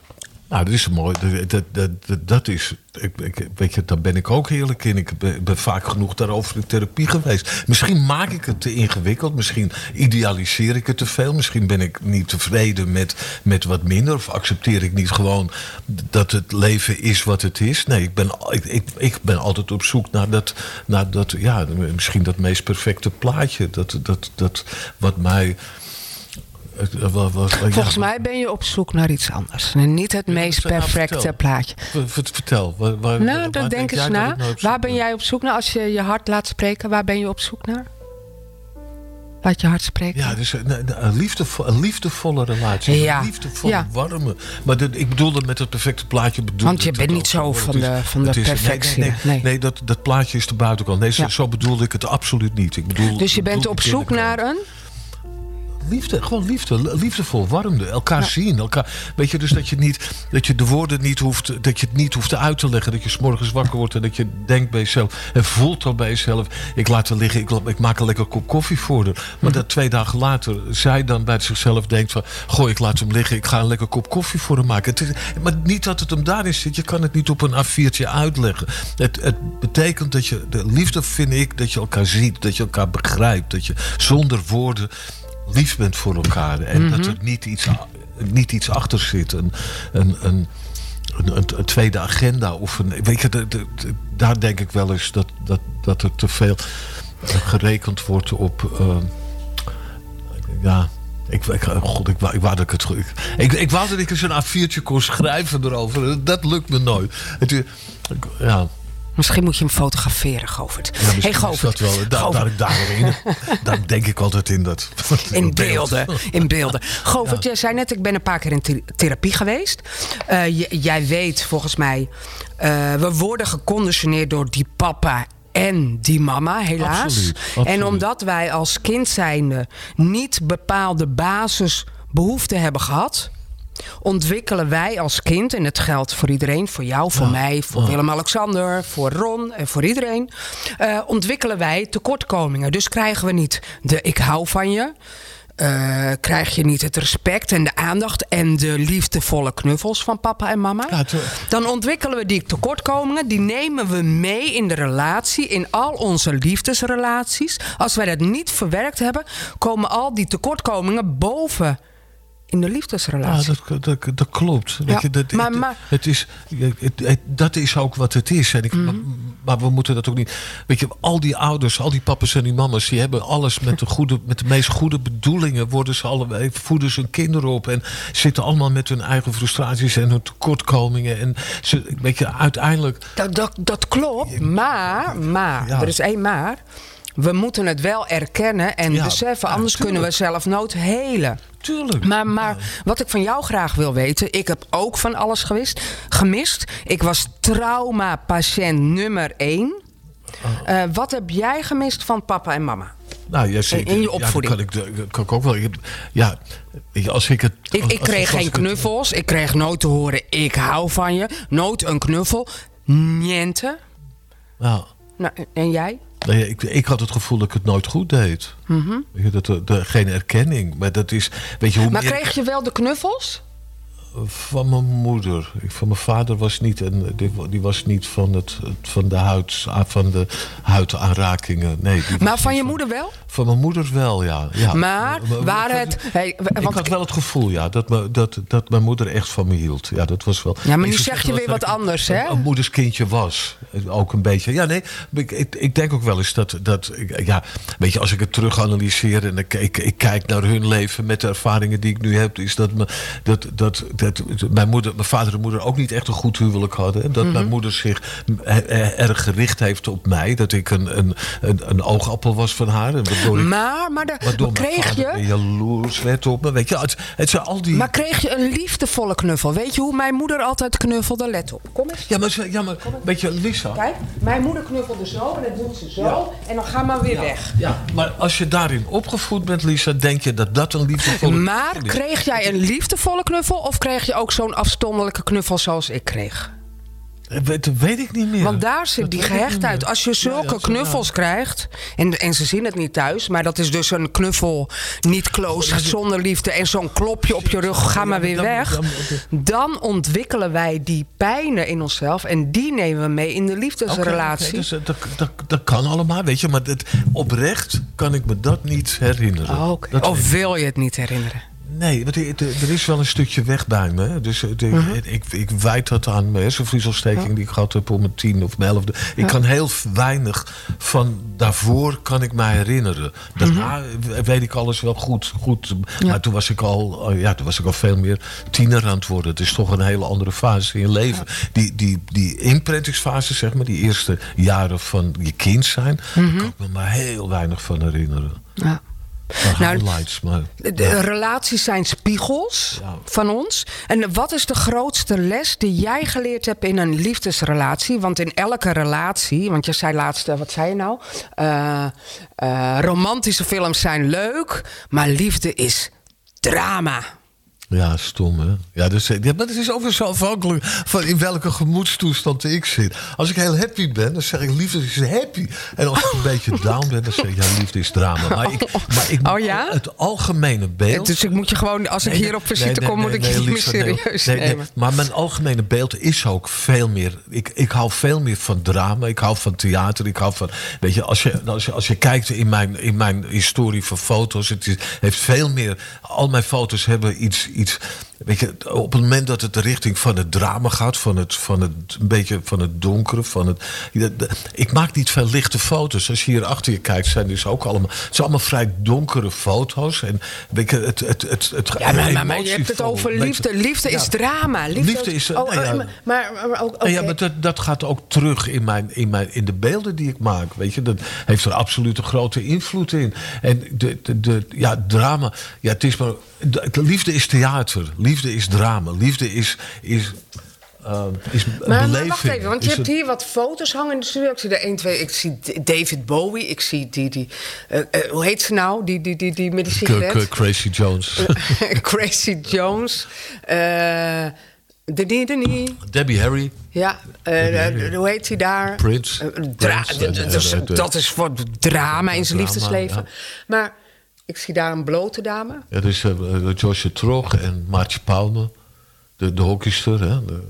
Nou, dat is mooi. Dat, dat, dat, dat- is. Ik, ik, weet je, daar ben ik ook eerlijk in. Ik ben, ben vaak genoeg daarover in therapie geweest. Misschien maak ik het te ingewikkeld. Misschien idealiseer ik het te veel. Misschien ben ik niet tevreden met, met wat minder. Of accepteer ik niet gewoon dat het leven is wat het is. Nee, ik ben, ik, ik, ik ben altijd op zoek naar dat, naar dat. Ja, misschien dat meest perfecte plaatje. Dat, dat, dat wat mij. het- wat- wat- ja, Volgens mij ben je op zoek naar iets anders. En niet het meest nou, perfecte plaatje. Vertel. Waar, waar, Nou, dan denk eens na. nou Waar ben jij op zoek naar? Als je je hart laat spreken, waar ben je op zoek naar? Laat je hart spreken. Ja, dus een, een, een liefdevol- een liefdevolle relatie. Ja. Een liefdevolle, Ja. warme. Maar dat, ik bedoelde met het perfecte plaatje. Bedoel Want je bent niet zo van is- de- van de is- perfectie, Nee, nee, nee. nee, dat, dat plaatje is de buitenkant. Nee, zo, Ja. zo bedoelde ik het absoluut niet. Ik bedoel, Dus je bent op de zoek naar een... liefde, gewoon liefde. Liefdevol, warmde. Elkaar zien. Elkaar, weet je, dus dat je, niet, dat je de woorden niet hoeft, dat je het niet hoeft uit te leggen. Dat je s morgens wakker wordt en dat je denkt bij jezelf. En voelt dan bij jezelf. Ik laat haar liggen, ik, ik maak een lekker kop koffie voor haar. Maar dat twee dagen later zij dan bij zichzelf denkt van... Goh, ik laat hem liggen, ik ga een lekker kop koffie voor hem maken. Het is, maar niet dat het hem daarin zit. Je kan het niet op een A4'tje uitleggen. Het, het betekent dat je... De liefde vind ik dat je elkaar ziet. Dat je elkaar begrijpt. Dat je zonder woorden lief bent voor elkaar. En dat er niet iets, niet iets achter zit. Een, een, een, een, een tweede agenda. Of een, weet je, de, de, de, daar denk ik wel eens dat, dat, dat er te veel gerekend wordt op... Uh, ja, ik, ik, God, ik, ik wou dat ik het ik, ik, ik wou dat ik eens een A4'tje kon schrijven erover. Dat lukt me nooit. Het, ja, Misschien moet je hem fotograferen, Govert. Ja, hey, Govert. Dat wel. Daar, daar, daarin. daar denk ik altijd in dat. In beelden. In beelden. Govert, ja. jij zei net, ik ben een paar keer in therapie geweest. Uh, jij weet volgens mij, uh, we worden geconditioneerd door die papa en die mama, helaas. Absoluut, absoluut. En omdat wij als kind zijnde niet bepaalde basisbehoeften hebben gehad ontwikkelen wij als kind, en het geldt voor iedereen, voor jou, voor ja, mij, voor ja. Willem-Alexander, voor Ron en voor iedereen, uh, ontwikkelen wij tekortkomingen. Dus krijgen we niet de ik hou van je. Uh, krijg je niet het respect en de aandacht en de liefdevolle knuffels van papa en mama. Ja, dan ontwikkelen we die tekortkomingen, die nemen we mee in de relatie, in al onze liefdesrelaties. Als wij dat niet verwerkt hebben, komen al die tekortkomingen boven in de liefdesrelatie. Ja, dat, dat, dat klopt. Ja, je, dat, maar, maar, het is, het, het, dat is ook wat het is. En ik, mm -hmm. maar, we moeten dat ook niet... Weet je, al die ouders, al die papa's en die mama's... die hebben alles met de, goede, met de meest goede bedoelingen... worden ze allebei, voeden ze hun kinderen op... en zitten allemaal met hun eigen frustraties en hun tekortkomingen. En ze, weet je, uiteindelijk... Dat, dat, dat klopt, maar, maar, ja. er is één maar... We moeten het wel erkennen en Ja, beseffen, ja, anders tuurlijk. kunnen we zelf nooit helen. Tuurlijk. Maar, maar wat ik van jou graag wil weten, ik heb ook van alles gewist, gemist. Ik was trauma-patiënt nummer één. Uh, wat heb jij gemist van papa en mama? Nou, jij zegt, In- je ja, opvoeding. dat kan, ik, dat kan ik ook wel. Ja, als ik het... Ik, als- ik kreeg als geen het- knuffels. Ik kreeg nooit te horen, ik hou van je. Nooit een knuffel. Niente. Nou, Nou, en jij? Nee, ik, ik had het gevoel dat ik het nooit goed deed. Je, dat, de, geen erkenning. Maar dat is, weet je hoe Maar meer- kreeg je wel de knuffels? Van mijn moeder. Van mijn vader was niet, en die, die was niet van, het, van, de huid, van de huidaanrakingen. Nee, Maar van je moeder wel? Van mijn moeder wel, ja. ja. Maar waar ik- het... Hey, Ik had wel het gevoel, ja, dat, me, dat, dat mijn moeder echt van me hield. Ja, dat was wel. Ja, maar nu zeg je weer wat anders, hè? Een moederskindje was. Ook een beetje. Ja, nee, ik, ik, ik denk ook wel eens dat, dat ja, weet je, als ik het terug analyseer en ik, ik, ik kijk naar hun leven met de ervaringen die ik nu heb, is dat, me, dat, dat, dat mijn, moeder, mijn vader en moeder ook niet echt een goed huwelijk hadden. En dat Mhm. mijn moeder zich eh, erg gericht heeft op mij. Dat ik een, een, een, een oogappel was van haar. En waardoor ik Maar, maar de, Waardoor kreeg je... jaloers werd op me. Weet je, het, het zijn al die... Maar kreeg je een liefdevolle knuffel? Weet je hoe mijn moeder altijd knuffelde? Let op. Kom eens. ja, maar, ze- ja, maar weet je, Lisa... Kijk, mijn moeder knuffelde zo en dat doet ze zo. Ja. En dan ga maar weer weg. Ja, maar als je daarin opgevoed bent, Lisa, denk je dat dat een liefdevolle... Maar knuffel is. kreeg jij een liefdevolle knuffel of kreeg je ook zo'n afstandelijke knuffel zoals ik kreeg? Eh, Dat weet ik niet meer. Want daar zit Dat die gehechtheid. Als je zulke ja, knuffels krijgt, en, en ze zien het niet thuis, maar dat is dus een knuffel niet close, zonder liefde en zo'n klopje op je rug, ga maar weer weg. dan- ontwikkelen wij die pijnen in onszelf en die nemen we mee in de liefdesrelatie. dus, eh, dat, dat, dat kan allemaal, weet je. Maar het, oprecht kan ik me dat niet herinneren. Oh, oké. Dat weet Of wil je het niet herinneren? Nee, want er is wel een stukje weg bij me. Dus eh, de- Mhm. ik, ik wijd dat aan mijn hersenvliesontsteking die ik gehad heb op mijn tien of mijn elfde. Ik kan heel weinig van daarvoor kan ik mij herinneren. Daarna Mhm. weet ik alles wel goed. goed. Maar toen was, ik al, eh, ja, toen was ik al veel meer tiener aan het worden. Het is toch een hele andere fase in je leven. Die, die, die imprintingsfase, zeg maar, die eerste jaren van je kind zijn, Mhm. daar kan ik me maar heel weinig van herinneren. Ja. Nou. Maar, De relaties zijn spiegels Ja. van ons. En wat is de grootste les die jij geleerd hebt in een liefdesrelatie? Want in elke relatie, want je zei laatst, eh, wat zei je nou? Eh, eh, romantische films zijn leuk, maar liefde is drama. Ja, stom hè. Ja, dus, ja, maar het is over zo afhankelijk van in welke gemoedstoestand ik zit. Als ik heel happy ben, dan zeg ik liefde is happy. En als ik een beetje down ben, dan zeg ik ja, liefde is drama. Maar ik, maar ik Oh ja? het algemene beeld. Dus ik moet je gewoon, als ik Nee, hier op visite nee, nee, kom, moet ik je niet meer serieus nemen. maar mijn algemene beeld is ook veel meer. Ik, ik hou veel meer van drama. Ik hou van theater. Ik hou van. Weet je, als je, als je, als je kijkt in mijn, in mijn historie van foto's. Het is, heeft veel meer. Al mijn foto's hebben iets. Iets Weet je, op het moment dat het de richting van het drama gaat, van het, van het, een beetje van het donkere, van het. Ik maak niet veel lichte foto's. Als je hier achter je kijkt, zijn dus ook allemaal. Het zijn allemaal vrij donkere foto's. En weet je, het, het, het, het, Ja, maar, maar, maar je hebt het over liefde. Liefde is drama. Liefde, Liefde is, Oh, ja. eh, maar, maar ook, Ja, maar dat, dat gaat ook terug in, mijn, in, mijn, in de beelden die ik maak. Weet je, dat heeft er absoluut een grote invloed in. En de, de, de, ja, drama, ja, het is maar. De liefde is theater, liefde is drama, liefde is. is uh, is Maar, maar wacht even, want je hebt hier wat foto's hangen in de studio. Ik zie er 1, 2, ik zie David Bowie, ik zie die, die eh, eh, hoe heet ze nou, die, die, die, die met sigaret? Crazy Jones. Crazy Jones. eh Denis Denis. Debbie Harry. Ja, hoe heet hij daar? Prince. Dat is voor drama in zijn liefdesleven. ja. Maar ik zie daar een blote dame. Ja, dus uh, Joshua Trog en Maartje Palme. De, de hockeyster, hè. De,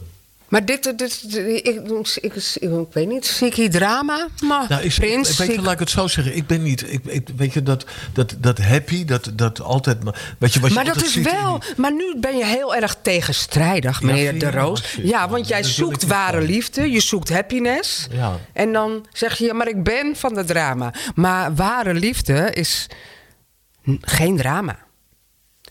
Maar dit, dit, dit- ik, ik, ik, ik weet niet, zie ik hier drama? Maar Nou, is, Prins, ik, weet je, ik- laat ik het zo zeggen. Ik ben niet. Ik, ik, weet je dat, dat, dat happy, dat, dat altijd. maar- Weet je, wat je maar dat is in wel. die- Maar nu ben je heel erg tegenstrijdig, meneer De? Roos. Ja, want jij Dat ik zoekt ware van. liefde, je zoekt happiness. Ja. En dan zeg je, ja, maar ik ben van de drama. Maar ware liefde is geen drama.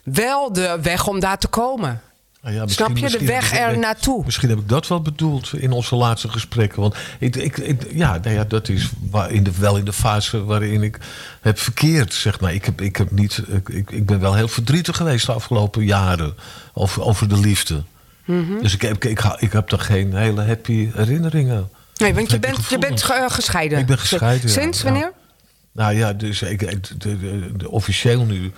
Wel de weg om daar te komen. Nou ja, Snap je? De weg ik- er naartoe. Misschien heb ik dat wel bedoeld in onze laatste gesprekken. Want ik, ik, ik- ja, nou ja, dat is waar in de, wel in de fase waarin ik heb verkeerd. Zeg maar. ik, heb, ik, heb niet, ik, ik, ben wel heel verdrietig geweest de afgelopen jaren over, over de liefde. Mhm. Dus ik heb, ik, ik, heb er geen hele happy herinneringen. Nee, want je bent, je bent ge- gescheiden. Ik ben gescheiden. Sinds Ja. wanneer? Nou ja, dus ik, ik- de, de- de- officieel nu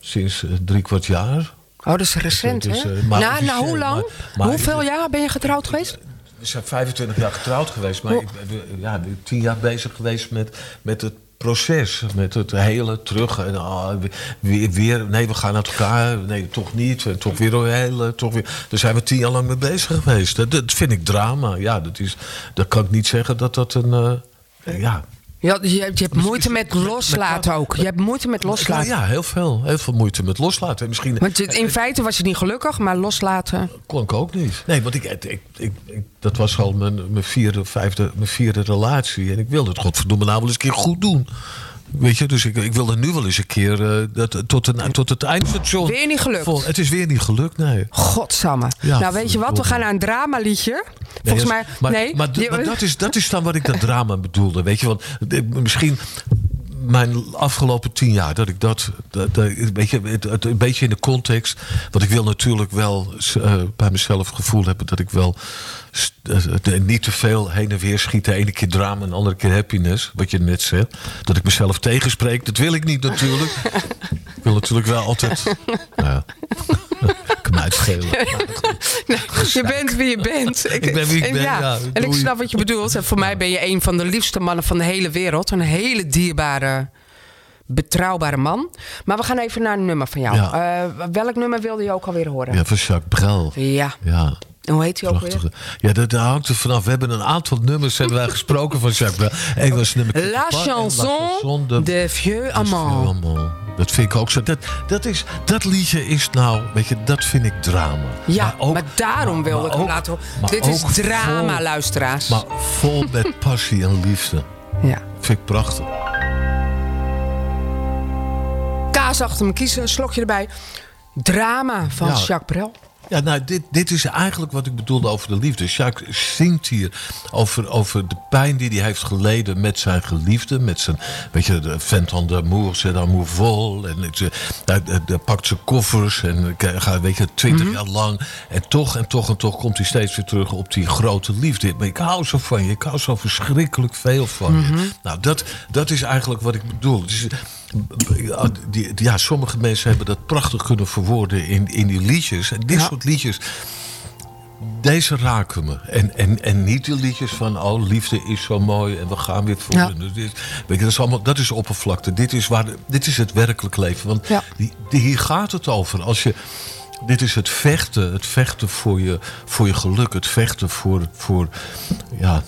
sinds eh, drie kwart jaar. Oh, dat is recent, Dus, hè? eh, maar nou, nou, hoe lang? maar- maar- Hoeveel jaar ben je getrouwd geweest? We zijn 25 jaar getrouwd geweest, maar ik ben ja, ik ben tien jaar bezig geweest met, met het proces. Met het hele terug. En, ah, weer, weer, nee, we gaan uit elkaar. Nee, toch niet. En toch weer een hele. Toch weer. Daar zijn we tien jaar lang mee bezig geweest. Dat, dat vind ik drama. Ja, dat, is, dat kan ik niet zeggen dat dat een. eh, ja, Ja, je, je hebt Dus moeite met loslaten ook. Je hebt moeite met loslaten. Ja, heel veel. Heel veel moeite met loslaten. En Misschien Want in feite was je niet gelukkig, maar loslaten. kon ik ook niet. Nee, want ik, ik, ik, ik- ik- dat was al mijn, mijn, vierde, vijfde, mijn vierde relatie. En ik wilde het godverdomme nou wel eens een keer goed doen. Weet je, dus ik, ik wilde nu wel eens een keer eh, dat, tot, een, tot het eindstation. Weer niet gelukt. Vol- het is weer niet gelukt, nee. Godsamme. Ja, nou, weet je wat? We gaan naar een dramaliedje. Volgens Nee, mij... Maar, nee, maar, maar dat, is, dat is dan wat ik dat drama bedoelde. Weet je, want eh, misschien mijn afgelopen tien jaar dat ik dat, dat, dat- weet je, het, het- een beetje in de context. Want ik wil natuurlijk wel eh, bij mezelf het gevoel hebben dat ik wel eh, niet te veel heen en weer schiet. De ene keer drama en de andere keer happiness. Wat je net zei. Dat ik mezelf tegenspreek. Dat wil ik niet natuurlijk. ik wil natuurlijk wel altijd. Nou ja. Uitschelen. je bent wie je bent. Ik ben wie ik en ben, ja, en ik snap wat je bedoelt. En voor mij ben je een van de liefste mannen van de hele wereld. Een hele dierbare, betrouwbare man. Maar we gaan even naar een nummer van jou. Ja. Eh, welk nummer wilde je ook alweer horen? Ja, van Jacques Brel. Ja. Ja. En hoe heet hij ook weer? Ja, dat, dat hangt er vanaf. We hebben een aantal nummers hebben wij gesproken van Jacques Brel. Eén was nummer La chanson de, de Vieux de Amant. Amant. Dat vind ik ook zo. Dat, dat, is, dat liedje is nou, weet je, dat vind ik drama. Ja, maar, ook- daarom maar- wilde maar ik hem ook- laten horen. maar Dit is drama, vol- luisteraars. Maar vol met passie en liefde. ja. Vind ik prachtig. Kaas achter me kiezen, een slokje erbij. Drama van Ja. Jacques Brel. Ja, nou, dit, dit is eigenlijk wat ik bedoelde over de liefde. Jacques zingt hier over, over de pijn die hij heeft geleden met zijn geliefde. Met zijn, weet je, de vent van de amour, c'est amour vol. En het, hij, hij pakt zijn koffers en gaat, weet je, twintig jaar lang. En toch en toch en toch komt hij steeds weer terug op die grote liefde. Maar ik hou zo van je, ik hou zo verschrikkelijk veel van je. Nou, dat, dat is eigenlijk wat ik bedoel. Dus, ja, sommige mensen hebben dat prachtig kunnen verwoorden in, in die liedjes. En dit soort liedjes, deze raken me. En, en, en niet de liedjes van, oh, liefde is zo mooi en we gaan weer voelen. Dus dit, weet je, dat, is allemaal, dat is oppervlakte. Dit is, waar, dit is het werkelijk leven. Want die, die, hier gaat het over. Als je, dit is het vechten. Het vechten voor je, voor je geluk. Het vechten voor, voor ja,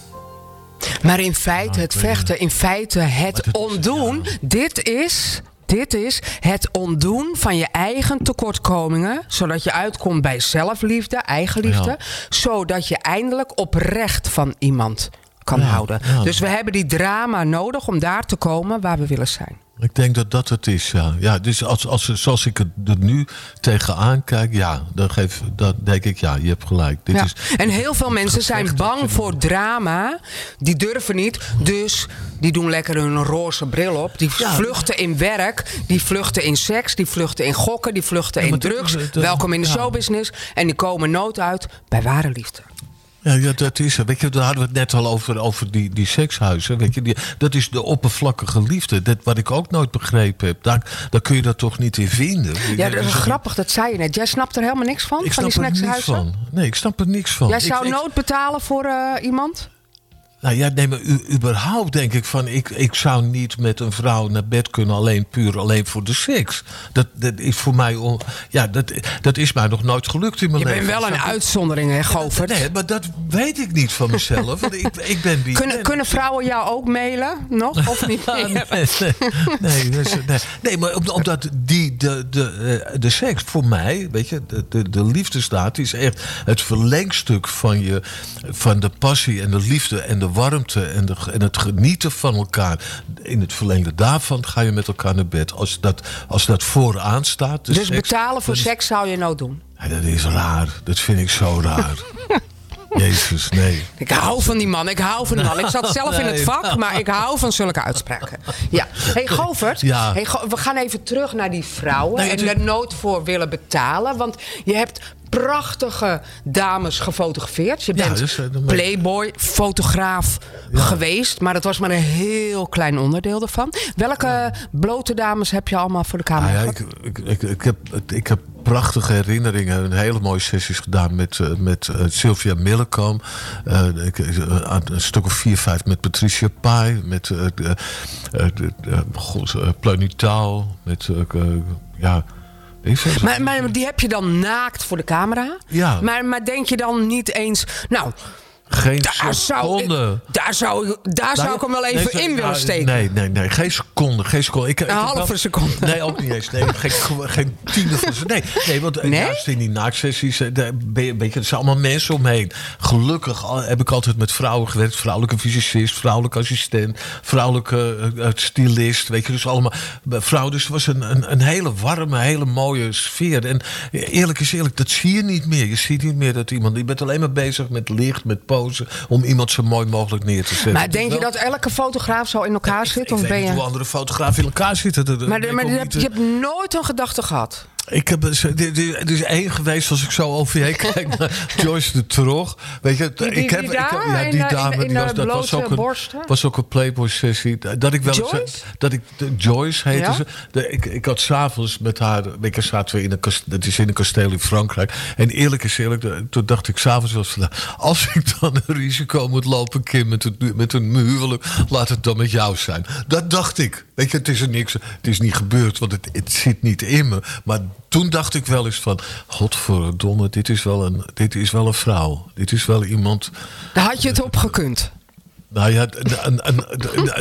maar in feite, het vechten, in feite het ontdoen, dit is dit is het ontdoen van je eigen tekortkomingen. Zodat je uitkomt bij zelfliefde, eigenliefde. Zodat je eindelijk oprecht van iemand kan houden. Dus we hebben die drama nodig om daar te komen waar we willen zijn. Ik denk dat dat het is, ja. ja dus als, als, zoals ik er nu tegenaan kijk, ja, dan, geef, dan denk ik, ja, je hebt gelijk. Dit ja. is, en heel veel mensen zijn bang voor drama. Die durven niet, dus die doen lekker hun roze bril op. Die vluchten in werk, die vluchten in seks, die vluchten in gokken, die vluchten in drugs. Welkom in de showbusiness. En die komen nood uit bij ware liefde. Ja, ja, dat is Weet je, daar hadden we het net al over, over die, die sekshuizen. Weet je, die, dat is de oppervlakkige liefde. Dat, wat ik ook nooit begrepen heb. Daar, daar kun je dat toch niet in vinden. Ja, dat is grappig, dat zei je net. Jij snapt er helemaal niks van? Ik van snap die er niks van. Nee, ik snap er niks van. Jij zou nood betalen voor uh, iemand? Nou ja, nee, maar u, überhaupt denk ik van... Ik, ik zou niet met een vrouw naar bed kunnen alleen puur alleen voor de seks. Dat, dat is voor mij... On, ja, dat, dat is mij nog nooit gelukt in mijn je leven. Je bent wel een uitzondering, hè, Govert? Nee, maar dat weet ik niet van mezelf. want ik, ik ben wie kunnen, ben. kunnen vrouwen jou ook mailen? Nog? Of niet nee, nee, nee, nee, nee, maar omdat die, de, de, de seks voor mij... Weet je, de, de, de liefdestaat is echt het verlengstuk van, je, van de passie en de liefde... en de warmte en, de, en het genieten van elkaar. In het verlengde daarvan ga je met elkaar naar bed. Als dat, als dat vooraan staat. Dus betalen voor seks zou je nou doen? Ja, dat is raar. Dat vind ik zo raar. Jezus, nee. Ik hou van die man, ik hou van die man. Ik zat zelf in het vak, maar ik hou van zulke uitspraken. Ja. hey, Govert, ja. Hey, we gaan even terug naar die vrouwen. Nee, en er nood voor willen betalen. Want je hebt prachtige dames gefotografeerd. Je bent ja, dus, playboy, fotograaf ja. geweest. Maar dat was maar een heel klein onderdeel ervan. Welke blote dames heb je allemaal voor de camera ja, ik, ik, ik, ik, heb, ik heb prachtige herinneringen. Een hele mooie sessies gedaan met, uh, met uh, Sylvia Millekam. Uh, ik, een stuk of vier, vijf met Patricia Pai. Met God, Planitaal. Met ja... Maar, maar, die heb je dan naakt voor de camera. Ja. Maar, maar denk je dan niet eens... Nou, geen daar seconde. Zou, daar zou, daar zou ik hem wel even nee, in willen steken. Nee, nee, nee. Geen seconde. Geen seconde. Ik, een ik, halve seconde. Nee, ook niet eens. Nee, geen, geen tiende van Nee, nee want nee? juist in die naaksessies... Daar ben je, weet je, er zijn allemaal mensen omheen. Gelukkig heb ik altijd met vrouwen gewerkt. Vrouwelijke fysicist, vrouwelijke assistent... vrouwelijke uh, stylist. Weet je, dus allemaal vrouwen. Dus het was een, een, een hele warme, hele mooie sfeer. En eerlijk is eerlijk, dat zie je niet meer. Je ziet niet meer dat iemand... Je bent alleen maar bezig met licht, met om iemand zo mooi mogelijk neer te zetten. Maar denk je dat elke fotograaf zo in elkaar zit? Ik, of ik ben weet je... hoe andere fotografen in elkaar zitten. Dat, maar, maar je, hebt, je hebt nooit een gedachte gehad? Ik heb, er is één geweest, als ik zo over je heen kijk, Joyce de Trog. Weet je, die, die, ik heb, die ik heb, ja, die dame, in, in die was, dat was ook, een, was ook een Playboy-sessie. Dat ik wel Joyce? eens, dat ik, de, Joyce heette ja? ze. De, ik, ik had s'avonds met haar, je, zaten we in een dat is in een kasteel in Frankrijk. En eerlijk is eerlijk, toen dacht ik s'avonds van, als ik dan een risico moet lopen, Kim, met, het, met een huwelijk, laat het dan met jou zijn. Dat dacht ik. Weet je, het is er niks, het is niet gebeurd, want het, het zit niet in me. Maar toen dacht ik wel eens van... Godverdomme, dit is wel een, dit is wel een vrouw. Dit is wel iemand... Daar had je het op gekund. Nou ja,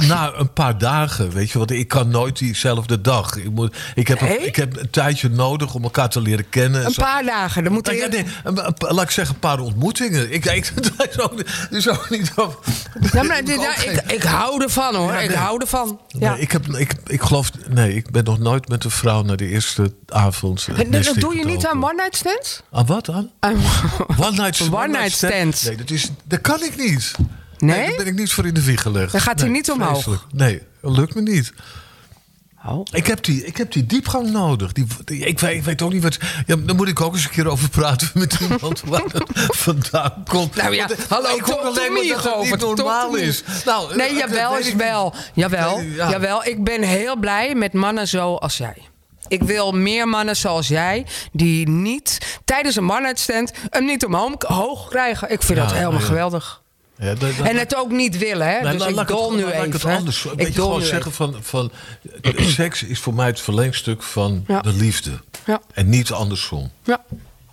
na een paar dagen, weet je, want ik kan nooit diezelfde dag. Ik, moet, ik, heb, Nee? een, ik heb een tijdje nodig om elkaar te leren kennen. en Een zo. paar dagen. Dan moet Nou ja, nee, een- een pa- laat ik zeggen, een paar ontmoetingen. Ik, ik, dat is ook, dat is ook niet. Ja, maar Ik dit- ook ja, geen- ik, ik hou ervan hoor. Ja, Ik hou ervan. Ja. Nee, ik, heb, ik, ik geloof, nee, ik ben nog nooit met een vrouw naar de eerste avond. eh, En dat doe je niet aan ingedoken. one night stands? Aan wat aan? Aan- One night, One night stands. Nee, dat, is, dat kan ik niet. Nee? daar ben ik niet voor in de wieg gelegd. Dan gaat hij Nee, niet omhoog? vreselijk. Nee, dat lukt me niet. Oh. Ik heb die, ik heb die diepgang nodig. Die, die- ik, weet, ik weet ook niet wat. Ja, daar moet ik ook eens een keer over praten met iemand waar het vandaan komt. Nou ja, eh, hallo, ik hoor alleen maar dat het niet normaal is. Nou, Nee, eh, jawel dat is wel. Jawel, Nee, ja. jawel. Ik ben heel blij met mannen zoals jij. Ik wil meer mannen zoals jij die niet tijdens een one night stand hem niet omhoog hoog krijgen. Ik vind Ja, dat helemaal geweldig. Ja, dat- dat- En het ook niet willen, hè? Nee, dus ik dol nu laat ik het even. anders. Ik gewoon zeggen even. van, van seks is voor mij het verlengstuk van Ja. de liefde. Ja. En niet andersom. Ja.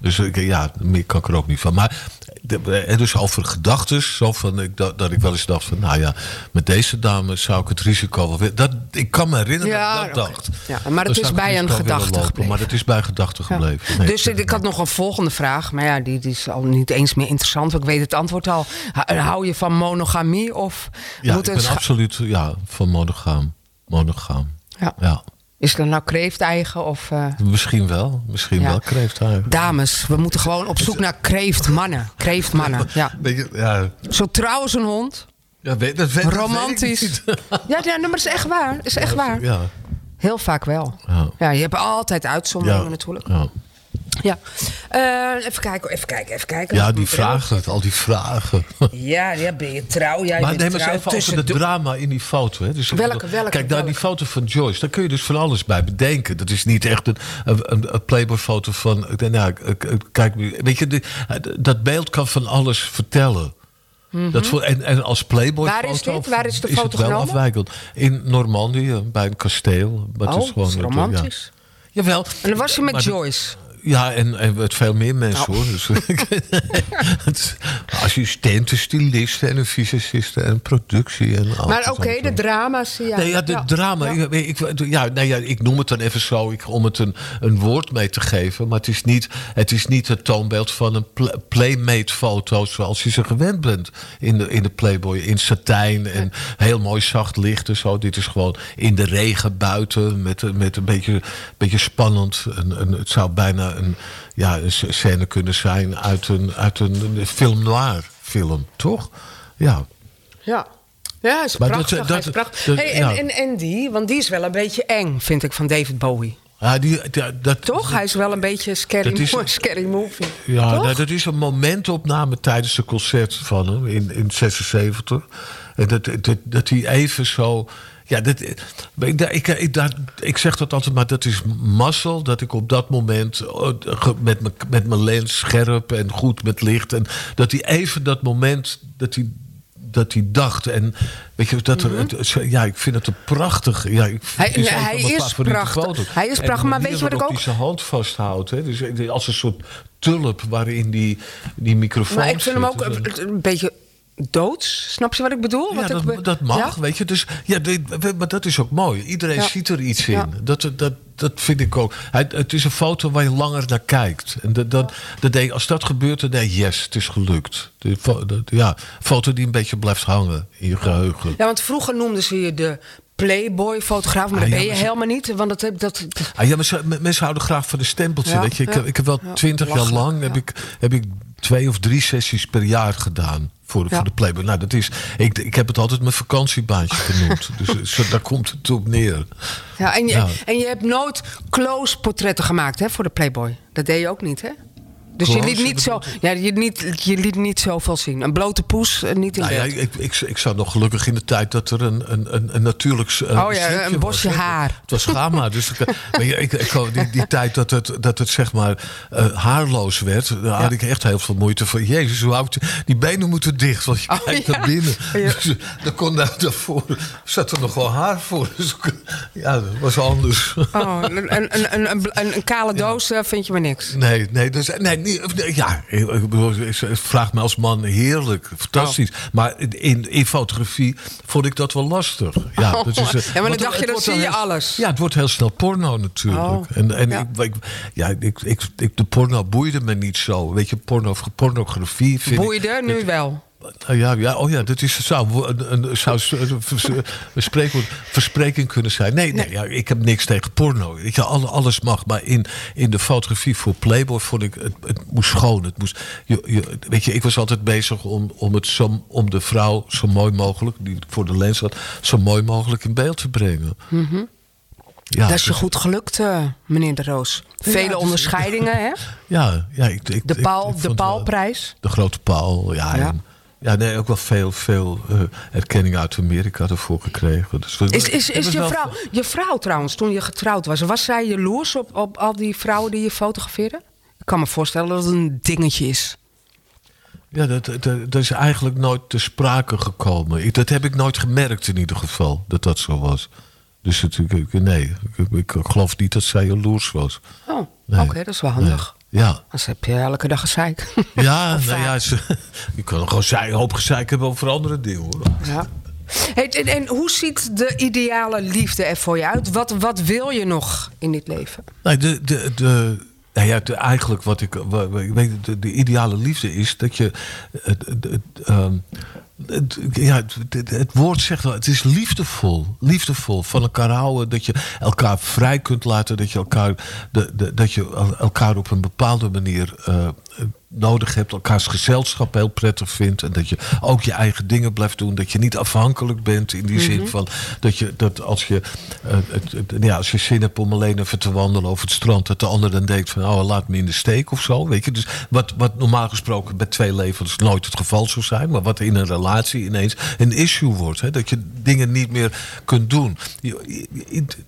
Dus ik, ja, meer kan ik er ook niet van. Maar de, eh, dus over gedachten, zo van ik, dat, dat ik wel eens dacht van, nou ja, met deze dame zou ik het risico wel willen. Dat ik kan me herinneren Ja, dat ik dat dacht. Ja, maar het is bij een gedachte gebleven. Maar het is bij gedachten Ja. gebleven. Nee, dus ik had nog een volgende vraag, maar ja, die, die is al niet eens meer interessant. want Ik weet het antwoord al. Ha- Hou je van monogamie of ja, moet ik ben absoluut ja, van monogaam. Monogaam. Ja. Is dat nou kreefteigen of... eh, Misschien wel. Misschien Ja. wel kreeftuigen. Dames, we moeten gewoon op zoek naar kreeftmannen. Kreeftmannen, ja. Beetje, ja, Zo trouw als een hond. ja weet, dat weet, dat weet ik Romantisch. niet. Ja, ja, maar is echt waar. is echt waar. Ja, Heel vaak wel. ja. Je hebt altijd uitzonderingen natuurlijk. ja. Ja. Eh, even kijken, even kijken, even kijken. ja, die vragen, al die vragen. Ja, ja, ben je trouw? Jij maar neem eens even over Tussen het drama in die foto. Hè. Dus, Welke, welke, Kijk, naar die foto van Joyce. Daar kun je dus van alles bij bedenken. Dat is niet echt een, een, een- Playboy-foto van... Nou, kijk, weet je, die- dat beeld kan van alles vertellen. Dat voor, en, en als Playboy-foto... Mhm. Waar is dit? Waar is de het foto wel afwijkend. In Normandië, bij een kasteel. Dat Oh, is gewoon, dat is het, romantisch. Ja. Jawel. En dan was je met Maar dat- Joyce. Ja, en, en met veel meer mensen Oh. hoor. Dus, assistenten, stylisten en een fysiciste en productie. En alles Maar oké, de drama's. Ja. Nee, ja, de Ja. drama. Ja. Ik, ik, ja, nee, ja, ik noem het dan even zo ik, om het een, een woord mee te geven. Maar het is niet het, is niet het toonbeeld van een pl- Playmate-foto zoals je ze gewend bent in de, in de Playboy. In satijn en heel mooi zacht licht en zo. Dit is gewoon in de regen buiten met, een- met een beetje, beetje spannend. Een, het zou bijna een, ja, een scène kunnen zijn uit een, uit een, film noir film, toch? Ja. Ja. Ja, is Maar prachtig. dat- hij is prachtig. dat- hey, en, ja. en, en die, want die is wel een beetje eng, vind ik, van David Bowie. Ja, die, ja, dat, Toch? Hij is wel een beetje scary, Dat is- mo- scary movie. Ja, nou, dat is een momentopname tijdens een concert van hem in, in 76. En dat, dat, dat hij even zo. Ja, dat, ik, ik, ik, ik zeg dat altijd, maar dat is mazzel dat ik op dat moment oh, met mijn met mijn lens scherp en goed met licht. En dat hij even dat moment dat hij. Dat hij dacht. En weet je, dat er, het- ja, ik vind het een prachtig. Ja, ik, Mhm. Hij- is hij is prachtig. foto's. Hij is prachtig, maar weet je wat ik ook- hij zijn hand vasthoudt. Hè? Dus eh, als een soort tulp waarin die, die microfoon Maar ik vind hem ook Dus, een, eh, een beetje doods. Snap je wat ik bedoel? ja, Wat dat, ik dat mag, Ja? weet je. Dus, ja, maar dat is ook mooi. Iedereen Ja. ziet er iets in. Dat, dat, dat vind ik ook. Het is een foto waar je langer naar kijkt. En dat, dat, dat denk, als dat gebeurt, dan denk je, yes, het is gelukt. De, ja, foto die een beetje blijft hangen in je geheugen. Ja, want vroeger noemden ze je de Playboy-fotograaf, maar Ah, dat ja, ben je helemaal niet. Want dat, heb- dat, dat- Ah, ja, maar ze- m- mensen houden graag van een stempeltje. Ja, weet je. Ik, heb, ik heb wel twintig jaar lang heb ik, heb ik twee of drie sessies per jaar gedaan. Voor, de- Ja. voor de Playboy. Nou, dat is, ik, ik heb het altijd mijn vakantiebaantje genoemd. dus eh, zo, daar komt het op neer. ja, en, je, Ja. en je hebt nooit close portretten gemaakt hè, voor de Playboy. Dat deed je ook niet, hè? Dus je liet, niet zo, ja, je, niet, je liet niet zoveel zien. Een blote poes, eh, niet in Nou ja, ik, ik, ik zat nog gelukkig in de tijd dat er een, een, een, een natuurlijk eh, Oh ja, een bosje was, haar. Het was Gama. dus ik, maar ja, ik, ik, die, die tijd dat het, dat het zeg maar eh, haarloos werd, daar had ik echt heel veel moeite van. Jezus, hoe oud die benen moeten dicht, want je Oh, kijkt ja. naar binnen. Dus, eh, daar kon daar, daarvoor zat er nog wel haar voor. Dus ja, dat was anders. Oh, een, een, een, een, kale doos eh, vind je maar niks. Nee, nee, dus, nee, niet ja, ik bedoel, ik vraag me als man heerlijk, fantastisch. Maar in, in fotografie vond ik dat wel lastig. Ja, dat is, eh, Ja, maar dan dacht je, het dan zie je heel- alles. Ja, het wordt heel snel porno natuurlijk. Oh, en en ja. ik, ja, ik, ik, ik, de porno boeide me niet zo. Weet je, porno, pornografie vind ik... Boeide nu wel. Nou ja, ja, oh ja, dat is, zou, een, een, zou een, verspreking kunnen zijn. Nee, nee, ja, ik heb niks tegen porno. Weet je, alle- alles mag. Maar in, in de fotografie voor Playboy vond ik het, het moest schoon. Het moest, je, je, weet je, ik was altijd bezig om, om, het zo, om de vrouw zo mooi mogelijk, die voor de lens had, zo mooi mogelijk in beeld te brengen. Ja, dat is je dus- goed gelukt, eh, meneer De Roos. Vele dus- onderscheidingen, hè? Ja, ja ik, ik, De, ik- paal, ik de wel- paalprijs. De grote paal, ja. Ja. en- ja, nee, ook wel veel, veel eh, erkenning uit Amerika ervoor gekregen. Dus Is, is, is je, vrouw, je vrouw trouwens, toen je getrouwd was... was zij jaloers op, op al die vrouwen die je fotografeerde? Ik kan me voorstellen dat het een dingetje is. Ja, dat, dat, dat is eigenlijk nooit te sprake gekomen. Ik, dat heb ik nooit gemerkt in ieder geval, dat dat zo was. Dus ik- nee, ik, ik geloof niet dat zij jaloers was. Oh, Nee. oké, dat is wel handig. Nee. Ja, Anders heb je elke dag gezeik. ja, nou ja ze, je kan gewoon een hoop gezeik hebben over andere dingen hoor. Ja. Hey, en, en hoe ziet de ideale liefde er voor je uit? Wat, wat wil je nog in dit leven? Nee, de, de, de, nou ja, de, eigenlijk wat ik. wa- wa- ik weet, de, de ideale liefde is dat je. Ehm, het- ja, het, woord zegt wel, het is liefdevol. Liefdevol. Van elkaar houden. Dat je elkaar vrij kunt laten. Dat je elkaar, de, de, dat je el- elkaar op een bepaalde manier eh, nodig hebt. Elkaars gezelschap heel prettig vindt. En dat je ook je eigen dingen blijft doen. Dat je niet afhankelijk bent in die zin van dat je dat als je, eh, het- ja, als je zin hebt om alleen even te wandelen over het strand, dat de ander dan denkt van oh, laat me in de steek of zo. Weet je? Dus wat, wat normaal gesproken bij twee levens nooit het geval zou zijn, maar wat in een relatie ineens een issue wordt. Hè? Dat je dingen niet meer kunt doen.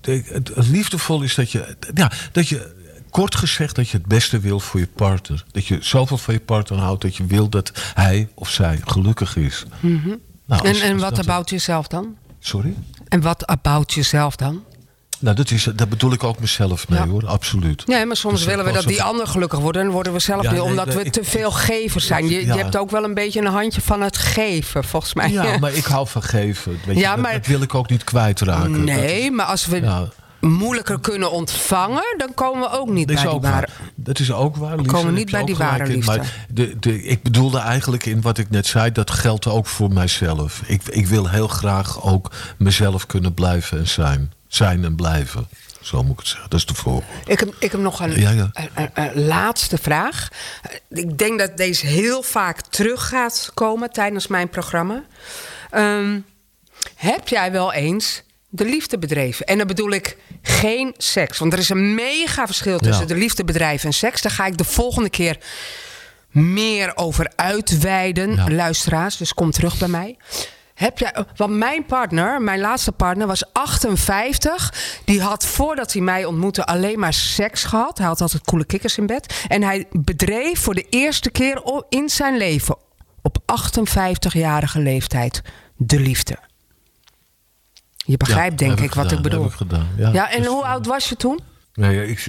Het, liefdevol is dat je, ja, dat je Kort gezegd dat je het beste wil voor je partner. Dat je zoveel van je partner houdt dat je wil dat hij of zij gelukkig is. Nou, En, als- en wat about jezelf dan? Sorry? En wat about jezelf dan? Nou, dat, is, dat bedoel ik ook mezelf mee Ja. hoor, absoluut. Nee, maar soms Dus willen we dat die ander gelukkig wordt. En dan worden we zelf Ja, niet, omdat nee, we ik- te veel gevers zijn. Je, Ja. je hebt ook wel een beetje een handje van het geven, volgens mij. Ja, maar ik hou van geven. Weet je, dat, maar- dat wil ik ook niet kwijtraken. Nee, is- maar als we moeilijker kunnen ontvangen, dan komen we ook niet Dat is bij die ware. waar. Dat is ook waar. Lisa, komen niet bij die ware in. liefde. Maar de, de, ik bedoelde eigenlijk in wat ik net zei, dat geldt ook voor mijzelf. Ik, ik wil heel graag ook mezelf kunnen blijven en zijn. Zijn en blijven. Zo moet ik het zeggen. Dat is de volgende. Ik heb, ik heb nog een, Ja, ja. Een, een- een laatste vraag. Ik denk dat deze heel vaak terug gaat komen tijdens mijn programma. Ehm, heb jij wel eens de liefde bedreven? En dan bedoel ik geen seks. Want er is een mega verschil tussen Ja. de liefde bedrijven en seks. Daar ga ik de volgende keer meer over uitweiden, luisteraars. Dus kom terug bij mij. Heb jij, want mijn partner, mijn laatste partner, was 58. Die had voordat hij mij ontmoette alleen maar seks gehad. Hij had altijd coole kikkers in bed. En hij bedreef voor de eerste keer in zijn leven, op 58-jarige leeftijd, de liefde. Je begrijpt Ja, denk ik wat ik bedoel. Ik. Ja, Ja, en Dus, hoe oud was je toen? Nee, ja, ik,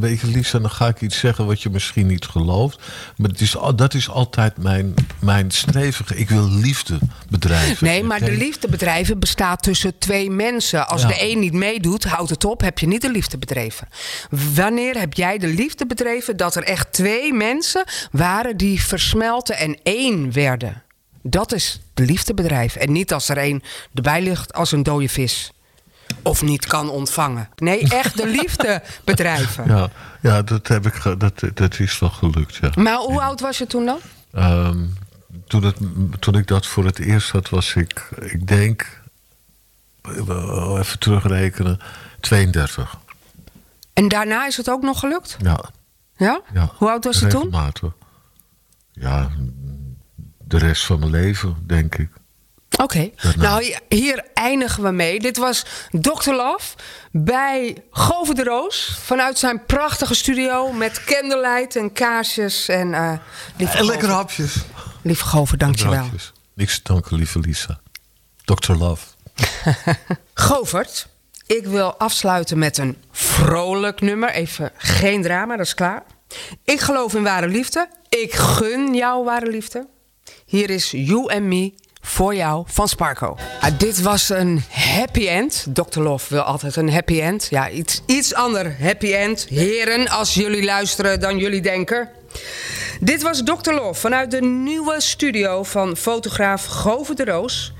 weet je, Lisa, dan ga ik iets zeggen wat je misschien niet gelooft. Maar het is, dat is altijd mijn, mijn streven. Ik wil liefde bedrijven. Nee, maar de Geen- liefdebedrijven bestaat tussen twee mensen. Als Ja. de een niet meedoet, houdt het op, heb je niet de liefde bedreven. Wanneer heb jij de liefde bedreven dat er echt twee mensen waren die versmelten en één werden? Dat is de liefdebedrijf. En niet als er één erbij ligt als een dode vis. Of niet kan ontvangen. Nee, echt de liefde bedrijven. Ja, ja dat, heb ik ge- dat, dat is wel gelukt, ja. Maar hoe oud was je toen dan? Ehm, toen, het, toen ik dat voor het eerst had, was ik, ik denk, even terugrekenen, 32. En daarna is het ook nog gelukt? Ja, Ja? ja. Hoe oud was je toen? Ja, de rest van mijn leven, denk ik. Oké, nou hi- hier eindigen we mee. Dit was Dr. Love bij Gover de Roos. Vanuit zijn prachtige studio met candlelight en kaarsjes. En, lieve En lekker Gover, hapjes. lieve Gover, dankjewel. Drankjes. Niks te danken, lieve Lisa. Dr. Love. Govert, ik wil afsluiten met een vrolijk nummer. Even geen drama, dat is klaar. Ik geloof in ware liefde. Ik gun jou ware liefde. Hier is You and Me voor jou van Sparko. Ah, dit was een happy end. Dr. Love wil altijd een happy end. Ja, iets, iets ander happy end. Heren, als jullie luisteren dan jullie denken. Dit was Dr. Love vanuit de nieuwe studio van fotograaf Gove de Roos.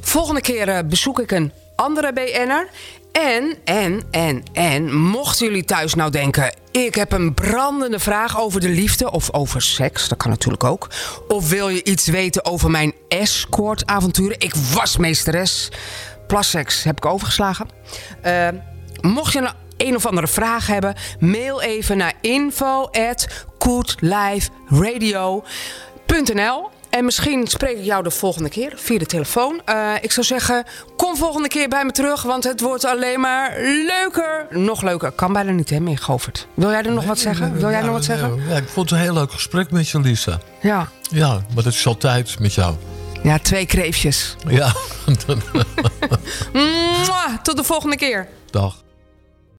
Volgende keer eh, bezoek ik een andere BN'er. En, en, en, en, mochten jullie thuis nou denken... ik heb een brandende vraag over de liefde of over seks, dat kan natuurlijk ook. Of wil je iets weten over mijn escortavonturen? Ik was meesteres. Plasseks heb ik overgeslagen. Uh, mocht je een, een of andere vraag hebben... mail even naar info at en misschien spreek ik jou de volgende keer via de telefoon. Uh, ik zou zeggen, kom volgende keer bij me terug, want het wordt alleen maar leuker. Nog leuker. Kan bijna niet, hè, meer Govert. Wil jij er nog wat zeggen? Wil jij nog wat zeggen? Ja, ik vond het een heel leuk gesprek met je, Lisa. Ja. Ja, maar dat is altijd met jou. Ja, twee kreefjes. Ja. Tot de volgende keer. Dag.